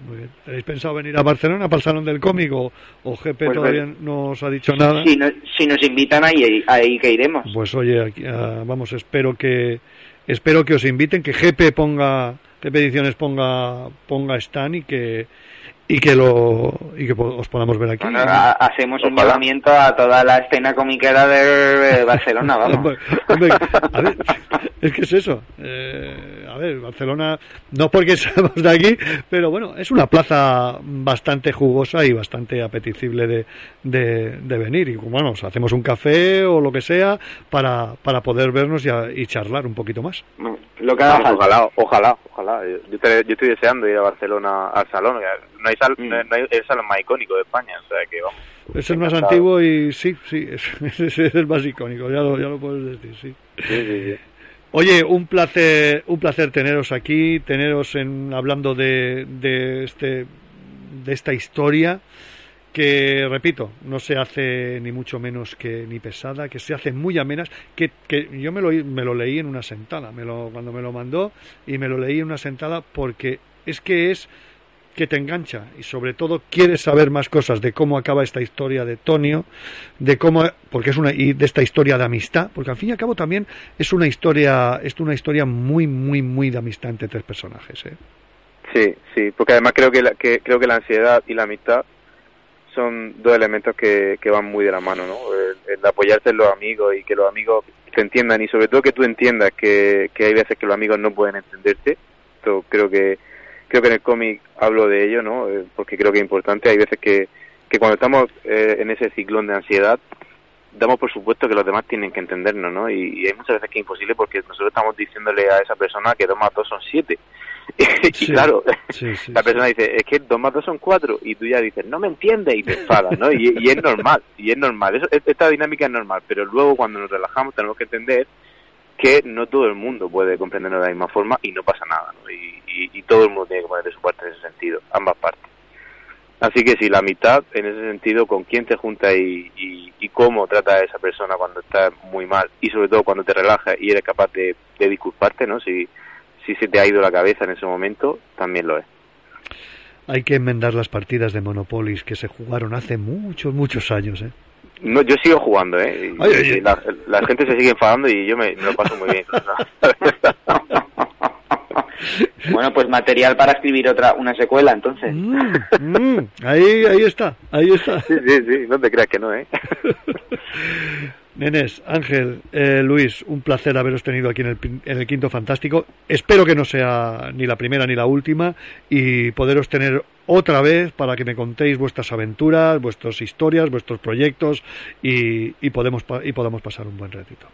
Muy bien. ¿Tenéis pensado venir a Barcelona para el Salón del Cómic o, o GP Pues todavía ven. no os ha dicho nada? Si, no- si nos invitan ahí, ahí que iremos. Pues oye, aquí, ah, vamos, espero que espero que os inviten, que GP ponga, GP Ediciones ponga ponga stand y que y que lo y que os podamos ver aquí. Bueno, ha- hacemos un llamamiento a toda la escena comiquera de, Barcelona, vamos. Hombre, hombre, a ver, es que es eso. Eh, a ver, Barcelona, no porque seamos de aquí, pero bueno, es una plaza bastante jugosa y bastante apetecible de, de, de venir. Y bueno, hacemos un café o lo que sea para, para poder vernos y, a- y charlar un poquito más. Lo que Vamos, ojalá, ojalá, ojalá. Yo, te- yo estoy deseando ir a Barcelona al salón. No hay, Mm. el salón más icónico de España, o sea que vamos. Es el más antiguo y sí, sí, es, es el más icónico, ya lo, ya lo puedes decir, sí. Sí, sí, sí. Oye, un placer, un placer teneros aquí, teneros en, hablando de, de este, de esta historia que, repito, no se hace ni mucho menos que ni pesada, que se hace muy amenas, que, que yo me lo, me lo leí en una sentada, me lo, cuando me lo mandó y me lo leí en una sentada porque es que es que te engancha y sobre todo quieres saber más cosas de cómo acaba esta historia de Tonio, de cómo porque es una y de esta historia de amistad, porque al fin y al cabo también es una historia es una historia muy muy muy de amistad entre tres personajes, ¿eh? Sí, sí, porque además creo que, la, que creo que la ansiedad y la amistad son dos elementos que, que van muy de la mano, ¿no? El, el apoyarse en los amigos y que los amigos te entiendan y sobre todo que tú entiendas que, que hay veces que los amigos no pueden entenderte. Esto creo que creo que en el cómic hablo de ello, ¿no? Eh, porque creo que es importante. Hay veces que, que cuando estamos eh, en ese ciclón de ansiedad damos por supuesto que los demás tienen que entendernos, ¿no? Y, y hay muchas veces que es imposible porque nosotros estamos diciéndole a esa persona que dos más dos son siete. y Sí, claro, sí, sí, la persona dice, es que dos más dos son cuatro, y tú ya dices, no me entiendes, y te enfadas, ¿no? Y, y es normal, y es normal, Eso, esta dinámica es normal, pero luego cuando nos relajamos tenemos que entender que no todo el mundo puede comprendernos de la misma forma y no pasa nada, ¿no? Y, y- y todo el mundo tiene que poner de su parte en ese sentido, ambas partes. Así que si la mitad, en ese sentido, con quién te junta y, y, y cómo trata a esa persona cuando está muy mal, y sobre todo cuando te relajas y eres capaz de, de disculparte, ¿no? Si, si se te ha ido la cabeza en ese momento, también lo es. Hay que enmendar las partidas de Monopolis que se jugaron hace muchos muchos años, ¿eh? No, yo sigo jugando, ¿eh? Y- Ay, ay, y ay. La, la gente se sigue enfadando y yo me, me lo paso muy bien. Bueno, pues material para escribir otra una secuela, entonces. Mm, mm, ahí ahí está, ahí está. sí, sí, sí, no te creas que no, ¿eh? Nenes, Ángel, eh, Luis, un placer haberos tenido aquí en el, en el Quinto Fantástico. Espero que no sea ni la primera ni la última y poderos tener otra vez para que me contéis vuestras aventuras, vuestras historias, vuestros proyectos y, y podemos, y podamos pasar un buen ratito.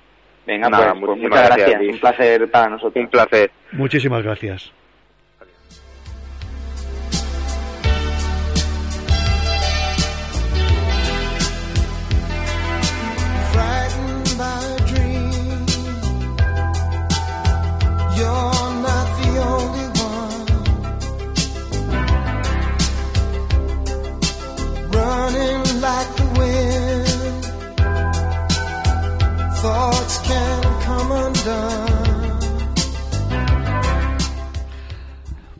Venga, Nada, pues, pues muchas gracias, gracias. Un placer para nosotros. Un placer. Muchísimas gracias.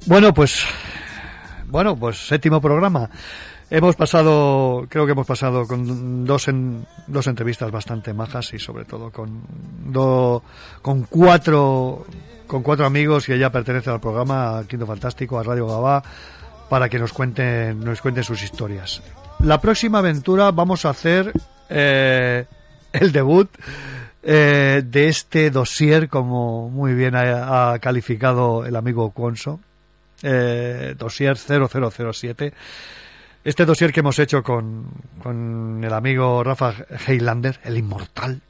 Bueno, pues bueno, pues séptimo programa. Hemos pasado, creo que hemos pasado con dos en, dos entrevistas bastante majas y sobre todo con do- con cuatro con cuatro amigos que ya pertenecen al programa al Quinto Fantástico, a Radio Gabá, para que nos cuenten nos cuenten sus historias. La próxima aventura vamos a hacer eh, el debut eh, de este dossier, como muy bien ha, calificado el amigo Conso, eh, dossier 0007. Este dossier que hemos hecho con, con el amigo Rafa Highlander, el inmortal,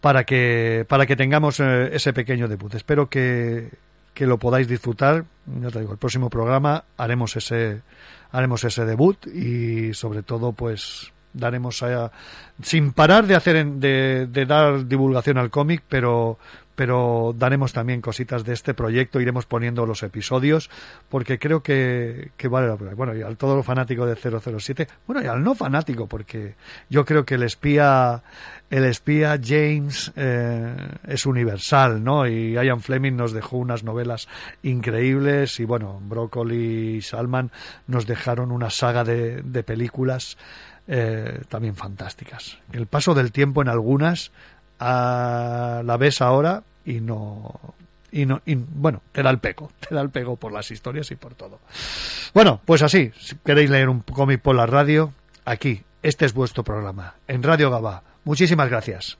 para que, para que tengamos eh, ese pequeño debut. Espero que, que lo podáis disfrutar. Ya te digo, el próximo programa haremos ese, haremos ese debut y sobre todo pues daremos a, sin parar de hacer de, de dar divulgación al cómic pero pero daremos también cositas de este proyecto iremos poniendo los episodios porque creo que, que vale la pena bueno y al todo lo fanático de 007 bueno y al no fanático porque yo creo que el espía el espía James eh, es universal, ¿no? Y Ian Fleming nos dejó unas novelas increíbles y bueno, Broccoli y Salman nos dejaron una saga de, de películas eh, también fantásticas. El paso del tiempo en algunas ah, la ves ahora y no y no bueno te da el pego te da el pego por las historias y por todo. Bueno pues así si queréis leer un cómic por la radio aquí este es vuestro programa en Radio Gabá. Muchísimas gracias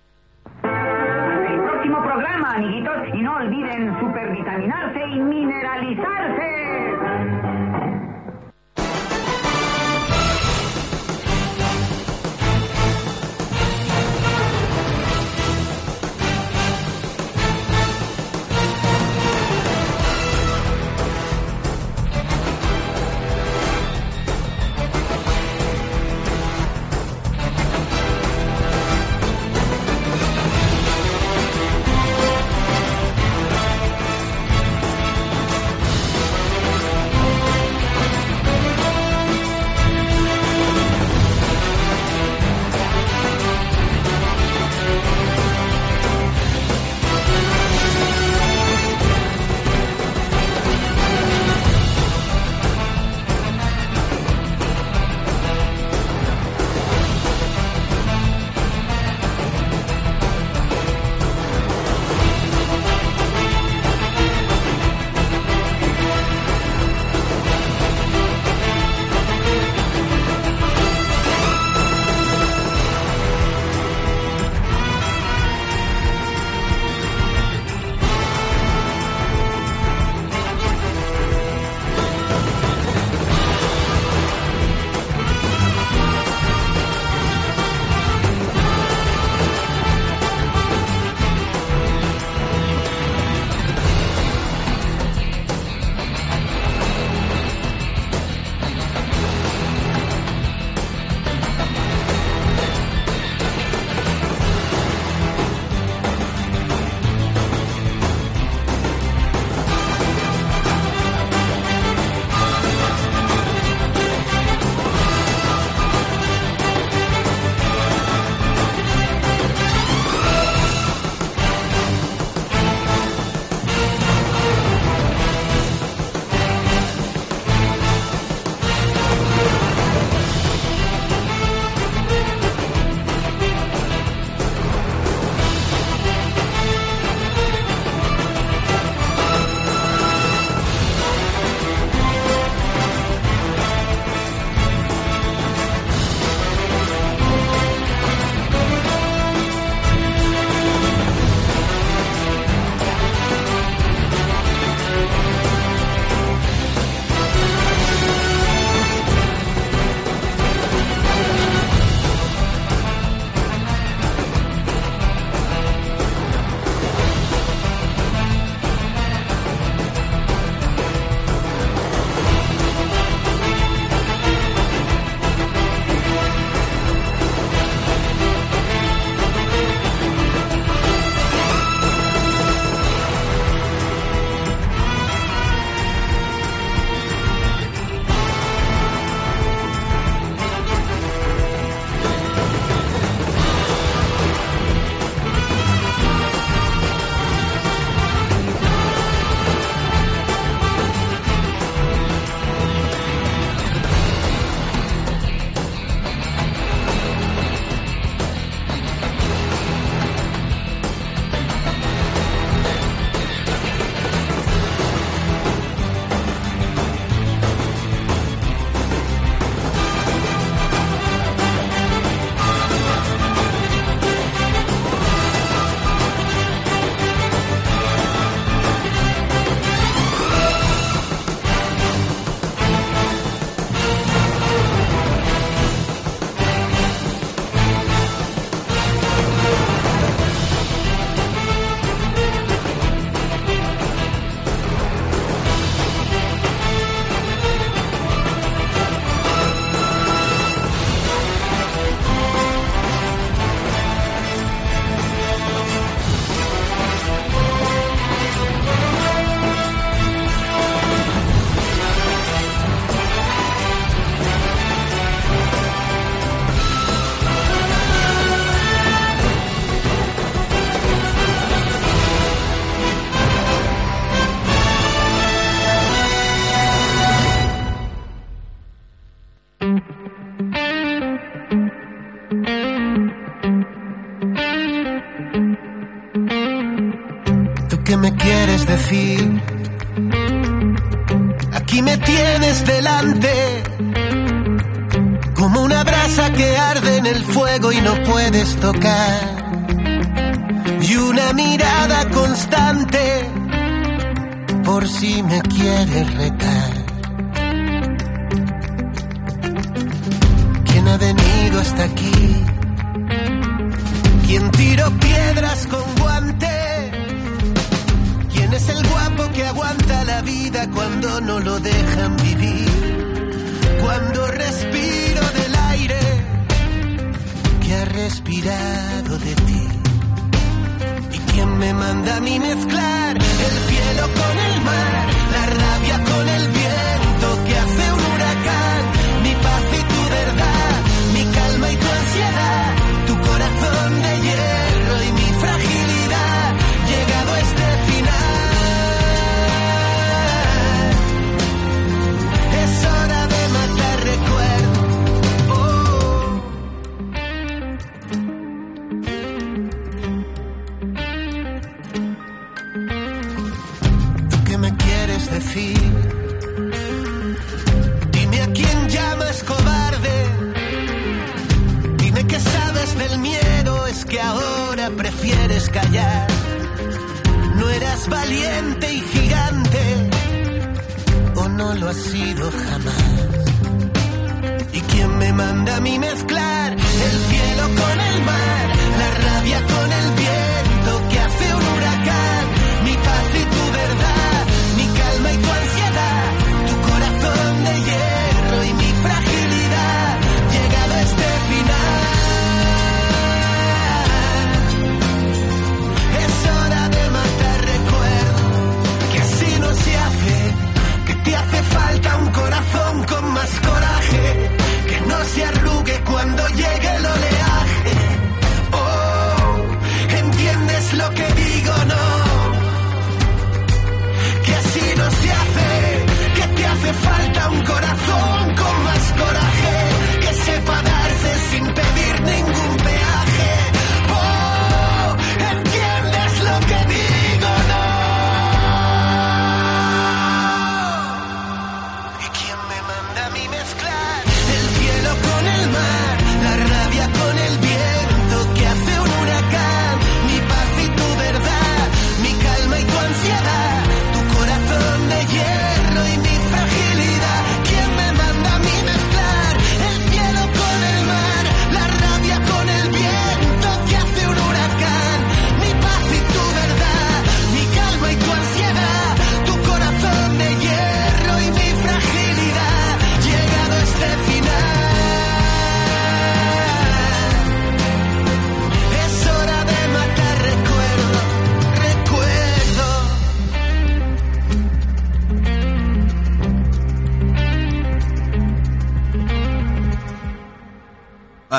y no puedes tocar. Y una mirada constante, por si me quieres retar. Me manda a mí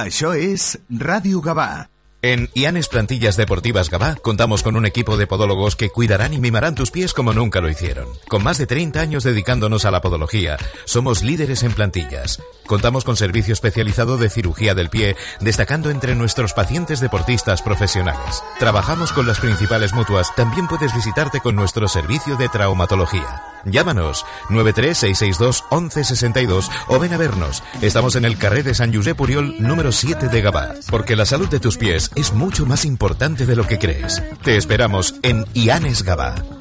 Això és Ràdio Gavà. En Ianes Plantillas Deportivas Gabá contamos con un equipo de podólogos que cuidarán y mimarán tus pies como nunca lo hicieron. Con más de 30 años dedicándonos a la podología, somos líderes en plantillas. Contamos con servicio especializado de cirugía del pie, destacando entre nuestros pacientes deportistas profesionales. Trabajamos con las principales mutuas, también puedes visitarte con nuestro servicio de traumatología. Llámanos 936621162 o ven a vernos. Estamos en el carré de San Josep Puriol número 7 de Gabá, porque la salud de tus pies es mucho más importante de lo que crees. Te esperamos en Ianes Gabá.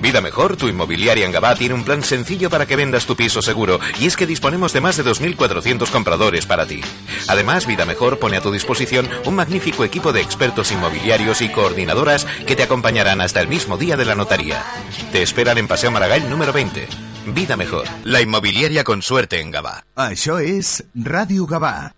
Vida Mejor, tu inmobiliaria en Gabá, tiene un plan sencillo para que vendas tu piso seguro y es que disponemos de más de 2.400 compradores para ti. Además, Vida Mejor pone a tu disposición un magnífico equipo de expertos inmobiliarios y coordinadoras que te acompañarán hasta el mismo día de la notaría. Te esperan en Paseo Maragall número 20. Vida Mejor, la inmobiliaria con suerte en Gabá. Això és Ràdio Gavà.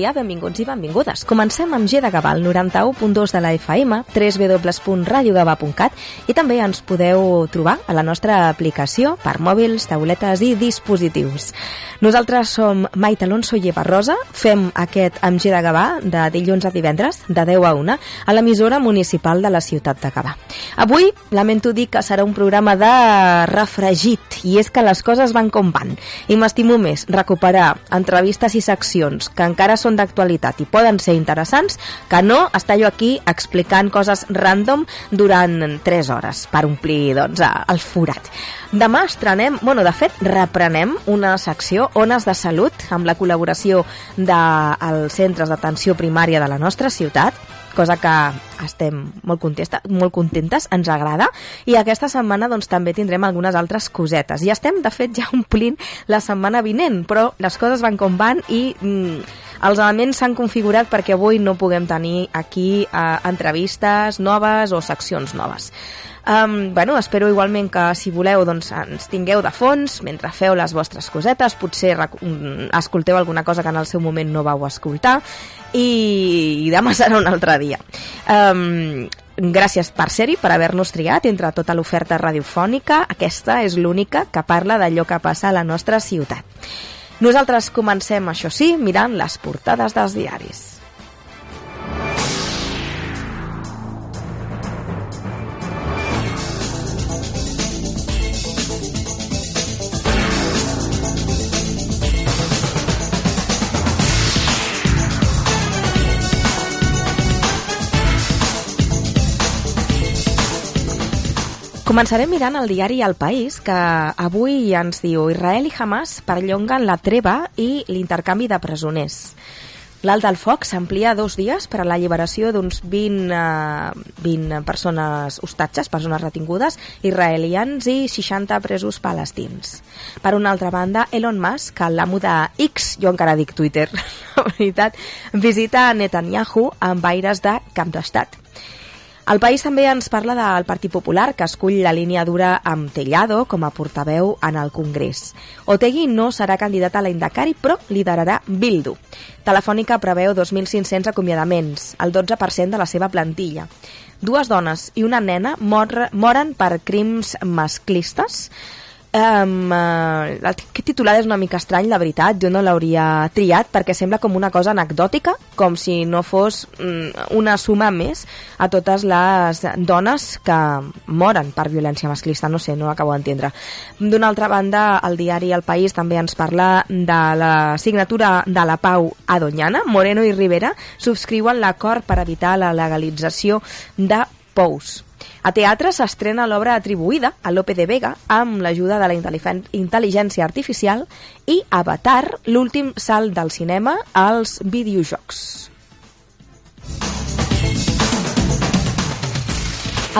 Dia, benvinguts i benvingudes. Comencem amb G de Gavà, el 91.2 de la FM, www.radiogavà.cat i també ens podeu trobar a la nostra aplicació per mòbils, tauletes i dispositius. Nosaltres som Maite Alonso i Eva Rosa, fem aquest amb G de Gavà de dilluns a divendres, de 10 a 1, a l'emissora municipal de la ciutat de Gavà. Avui lamento dir que serà un programa de refregit i és que les coses van com van i m'estimo més recuperar entrevistes i seccions que encara són d'actualitat i poden ser interessants que no estar jo aquí explicant coses random durant 3 hores per omplir doncs, el forat. Demà estrenem, bueno, de fet, reprenem una secció Ones de Salut amb la col·laboració dels centres d'atenció primària de la nostra ciutat cosa que estem molt, contesta, molt contentes, ens agrada, i aquesta setmana doncs, també tindrem algunes altres cosetes. I estem, de fet, ja omplint la setmana vinent, però les coses van com van i mm, els elements s'han configurat perquè avui no puguem tenir aquí eh, entrevistes noves o seccions noves. Um, bueno, espero igualment que si voleu doncs, ens tingueu de fons mentre feu les vostres cosetes, potser mm, escolteu alguna cosa que en el seu moment no vau escoltar i, i demà serà un altre dia. Um, gràcies per ser-hi, per haver-nos triat entre tota l'oferta radiofònica. Aquesta és l'única que parla d'allò que passa a la nostra ciutat. Nosaltres comencem, això sí, mirant les portades dels diaris. Començarem mirant el diari El País, que avui ens diu Israel i Hamas perllonguen la treva i l'intercanvi de presoners. L'alt del foc s'amplia dos dies per a l'alliberació d'uns 20, eh, 20 persones hostatges, persones retingudes, israelians i 60 presos palestins. Per una altra banda, Elon Musk, l'amo de X, jo encara dic Twitter, la veritat, visita Netanyahu amb aires de camp d'estat. El país també ens parla del Partit Popular, que escull la línia dura amb Tellado com a portaveu en el Congrés. Otegui no serà candidat a la Indacari, però liderarà Bildu. Telefònica preveu 2.500 acomiadaments, el 12% de la seva plantilla. Dues dones i una nena mor, moren per crims masclistes Um, uh, aquest titular és una mica estrany, la veritat. Jo no l'hauria triat perquè sembla com una cosa anecdòtica, com si no fos um, una suma més a totes les dones que moren per violència masclista. No sé, no acabo d'entendre. D'una altra banda, el diari El País també ens parla de la signatura de la pau a Doñana. Moreno i Rivera subscriuen l'acord per evitar la legalització de pous. A teatre s'estrena l'obra atribuïda a Lope de Vega amb l'ajuda de la intel·ligència artificial i Avatar, l'últim salt del cinema als videojocs.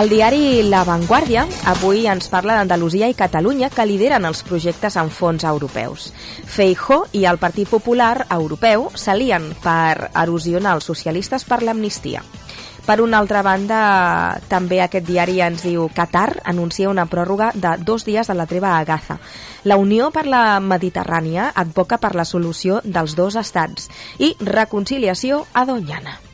El diari La Vanguardia avui ens parla d'Andalusia i Catalunya que lideren els projectes en fons europeus. Feijó i el Partit Popular Europeu s'alien per erosionar els socialistes per l'amnistia. Per una altra banda, també aquest diari ens diu Qatar anuncia una pròrroga de dos dies de la treva a Gaza. La Unió per la Mediterrània advoca per la solució dels dos estats i reconciliació a Doñana.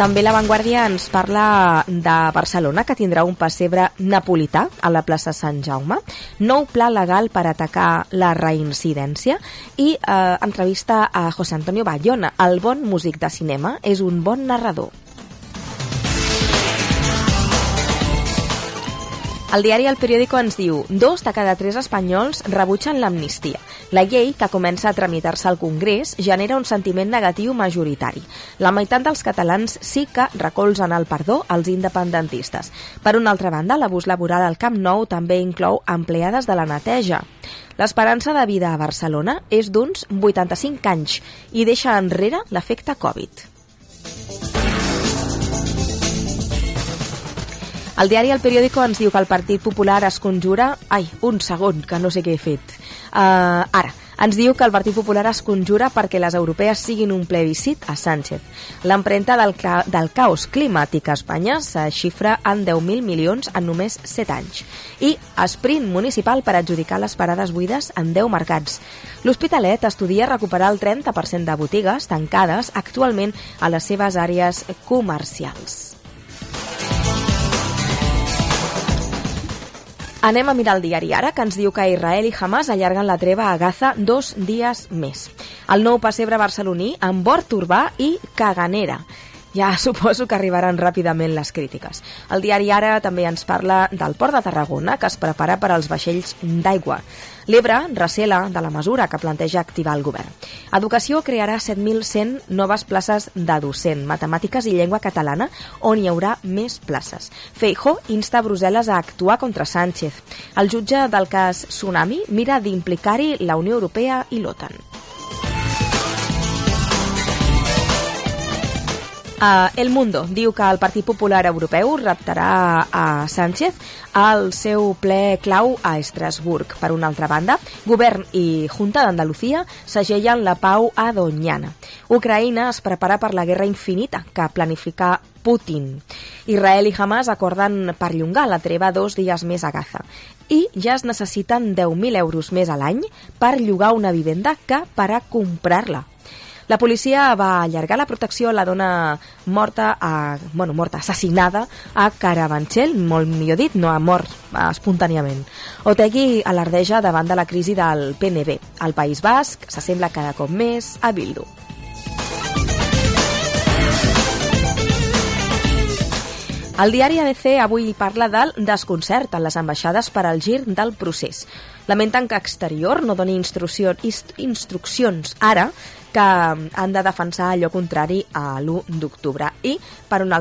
També La Vanguardia ens parla de Barcelona, que tindrà un pessebre napolità a la plaça Sant Jaume, nou pla legal per atacar la reincidència i eh, entrevista a José Antonio Bayona. El bon músic de cinema és un bon narrador. El diari El Periódico ens diu dos de cada tres espanyols rebutgen l'amnistia. La llei, que comença a tramitar-se al Congrés, genera un sentiment negatiu majoritari. La meitat dels catalans sí que recolzen el perdó als independentistes. Per una altra banda, l'abús laboral al Camp Nou també inclou empleades de la neteja. L'esperança de vida a Barcelona és d'uns 85 anys i deixa enrere l'efecte Covid. El diari El Periódico ens diu que el Partit Popular es conjura... Ai, un segon, que no sé què he fet. Uh, ara, Ens diu que el Partit Popular es conjura perquè les europees siguin un plebiscit a Sánchez. L'empremta del, ca del caos climàtic a Espanya se xifra en 10.000 milions en només 7 anys. I sprint municipal per adjudicar les parades buides en 10 mercats. L'Hospitalet estudia recuperar el 30% de botigues tancades actualment a les seves àrees comercials. Anem a mirar el diari Ara, que ens diu que Israel i Hamas allarguen la treva a Gaza dos dies més. El nou pessebre barceloní amb bord urbà i caganera. Ja suposo que arribaran ràpidament les crítiques. El diari Ara també ens parla del port de Tarragona, que es prepara per als vaixells d'aigua. L'Ebre recela de la mesura que planteja activar el govern. Educació crearà 7.100 noves places de docent, matemàtiques i llengua catalana, on hi haurà més places. Feijó insta Brussel·les a actuar contra Sánchez. El jutge del cas Tsunami mira d'implicar-hi la Unió Europea i l'OTAN. Uh, El Mundo diu que el Partit Popular Europeu reptarà a Sánchez al seu ple clau a Estrasburg. Per una altra banda, Govern i Junta d'Andalucía segellen la pau a Doñana. Ucraïna es prepara per la guerra infinita que planifica Putin. Israel i Hamas acorden perllongar la treva dos dies més a Gaza. I ja es necessiten 10.000 euros més a l'any per llogar una vivenda que per a comprar-la. La policia va allargar la protecció a la dona morta, a, bueno, morta, assassinada a Carabanchel, molt millor dit, no ha mort espontàniament. Otegi alardeja davant de la crisi del PNB. El País Basc s'assembla cada cop més a Bildu. El diari ABC avui parla del desconcert en les ambaixades per al gir del procés. Lamenten que exterior no doni instrucció, inst, instruccions ara que han de defensar allò contrari a l'1 d'octubre. I, per una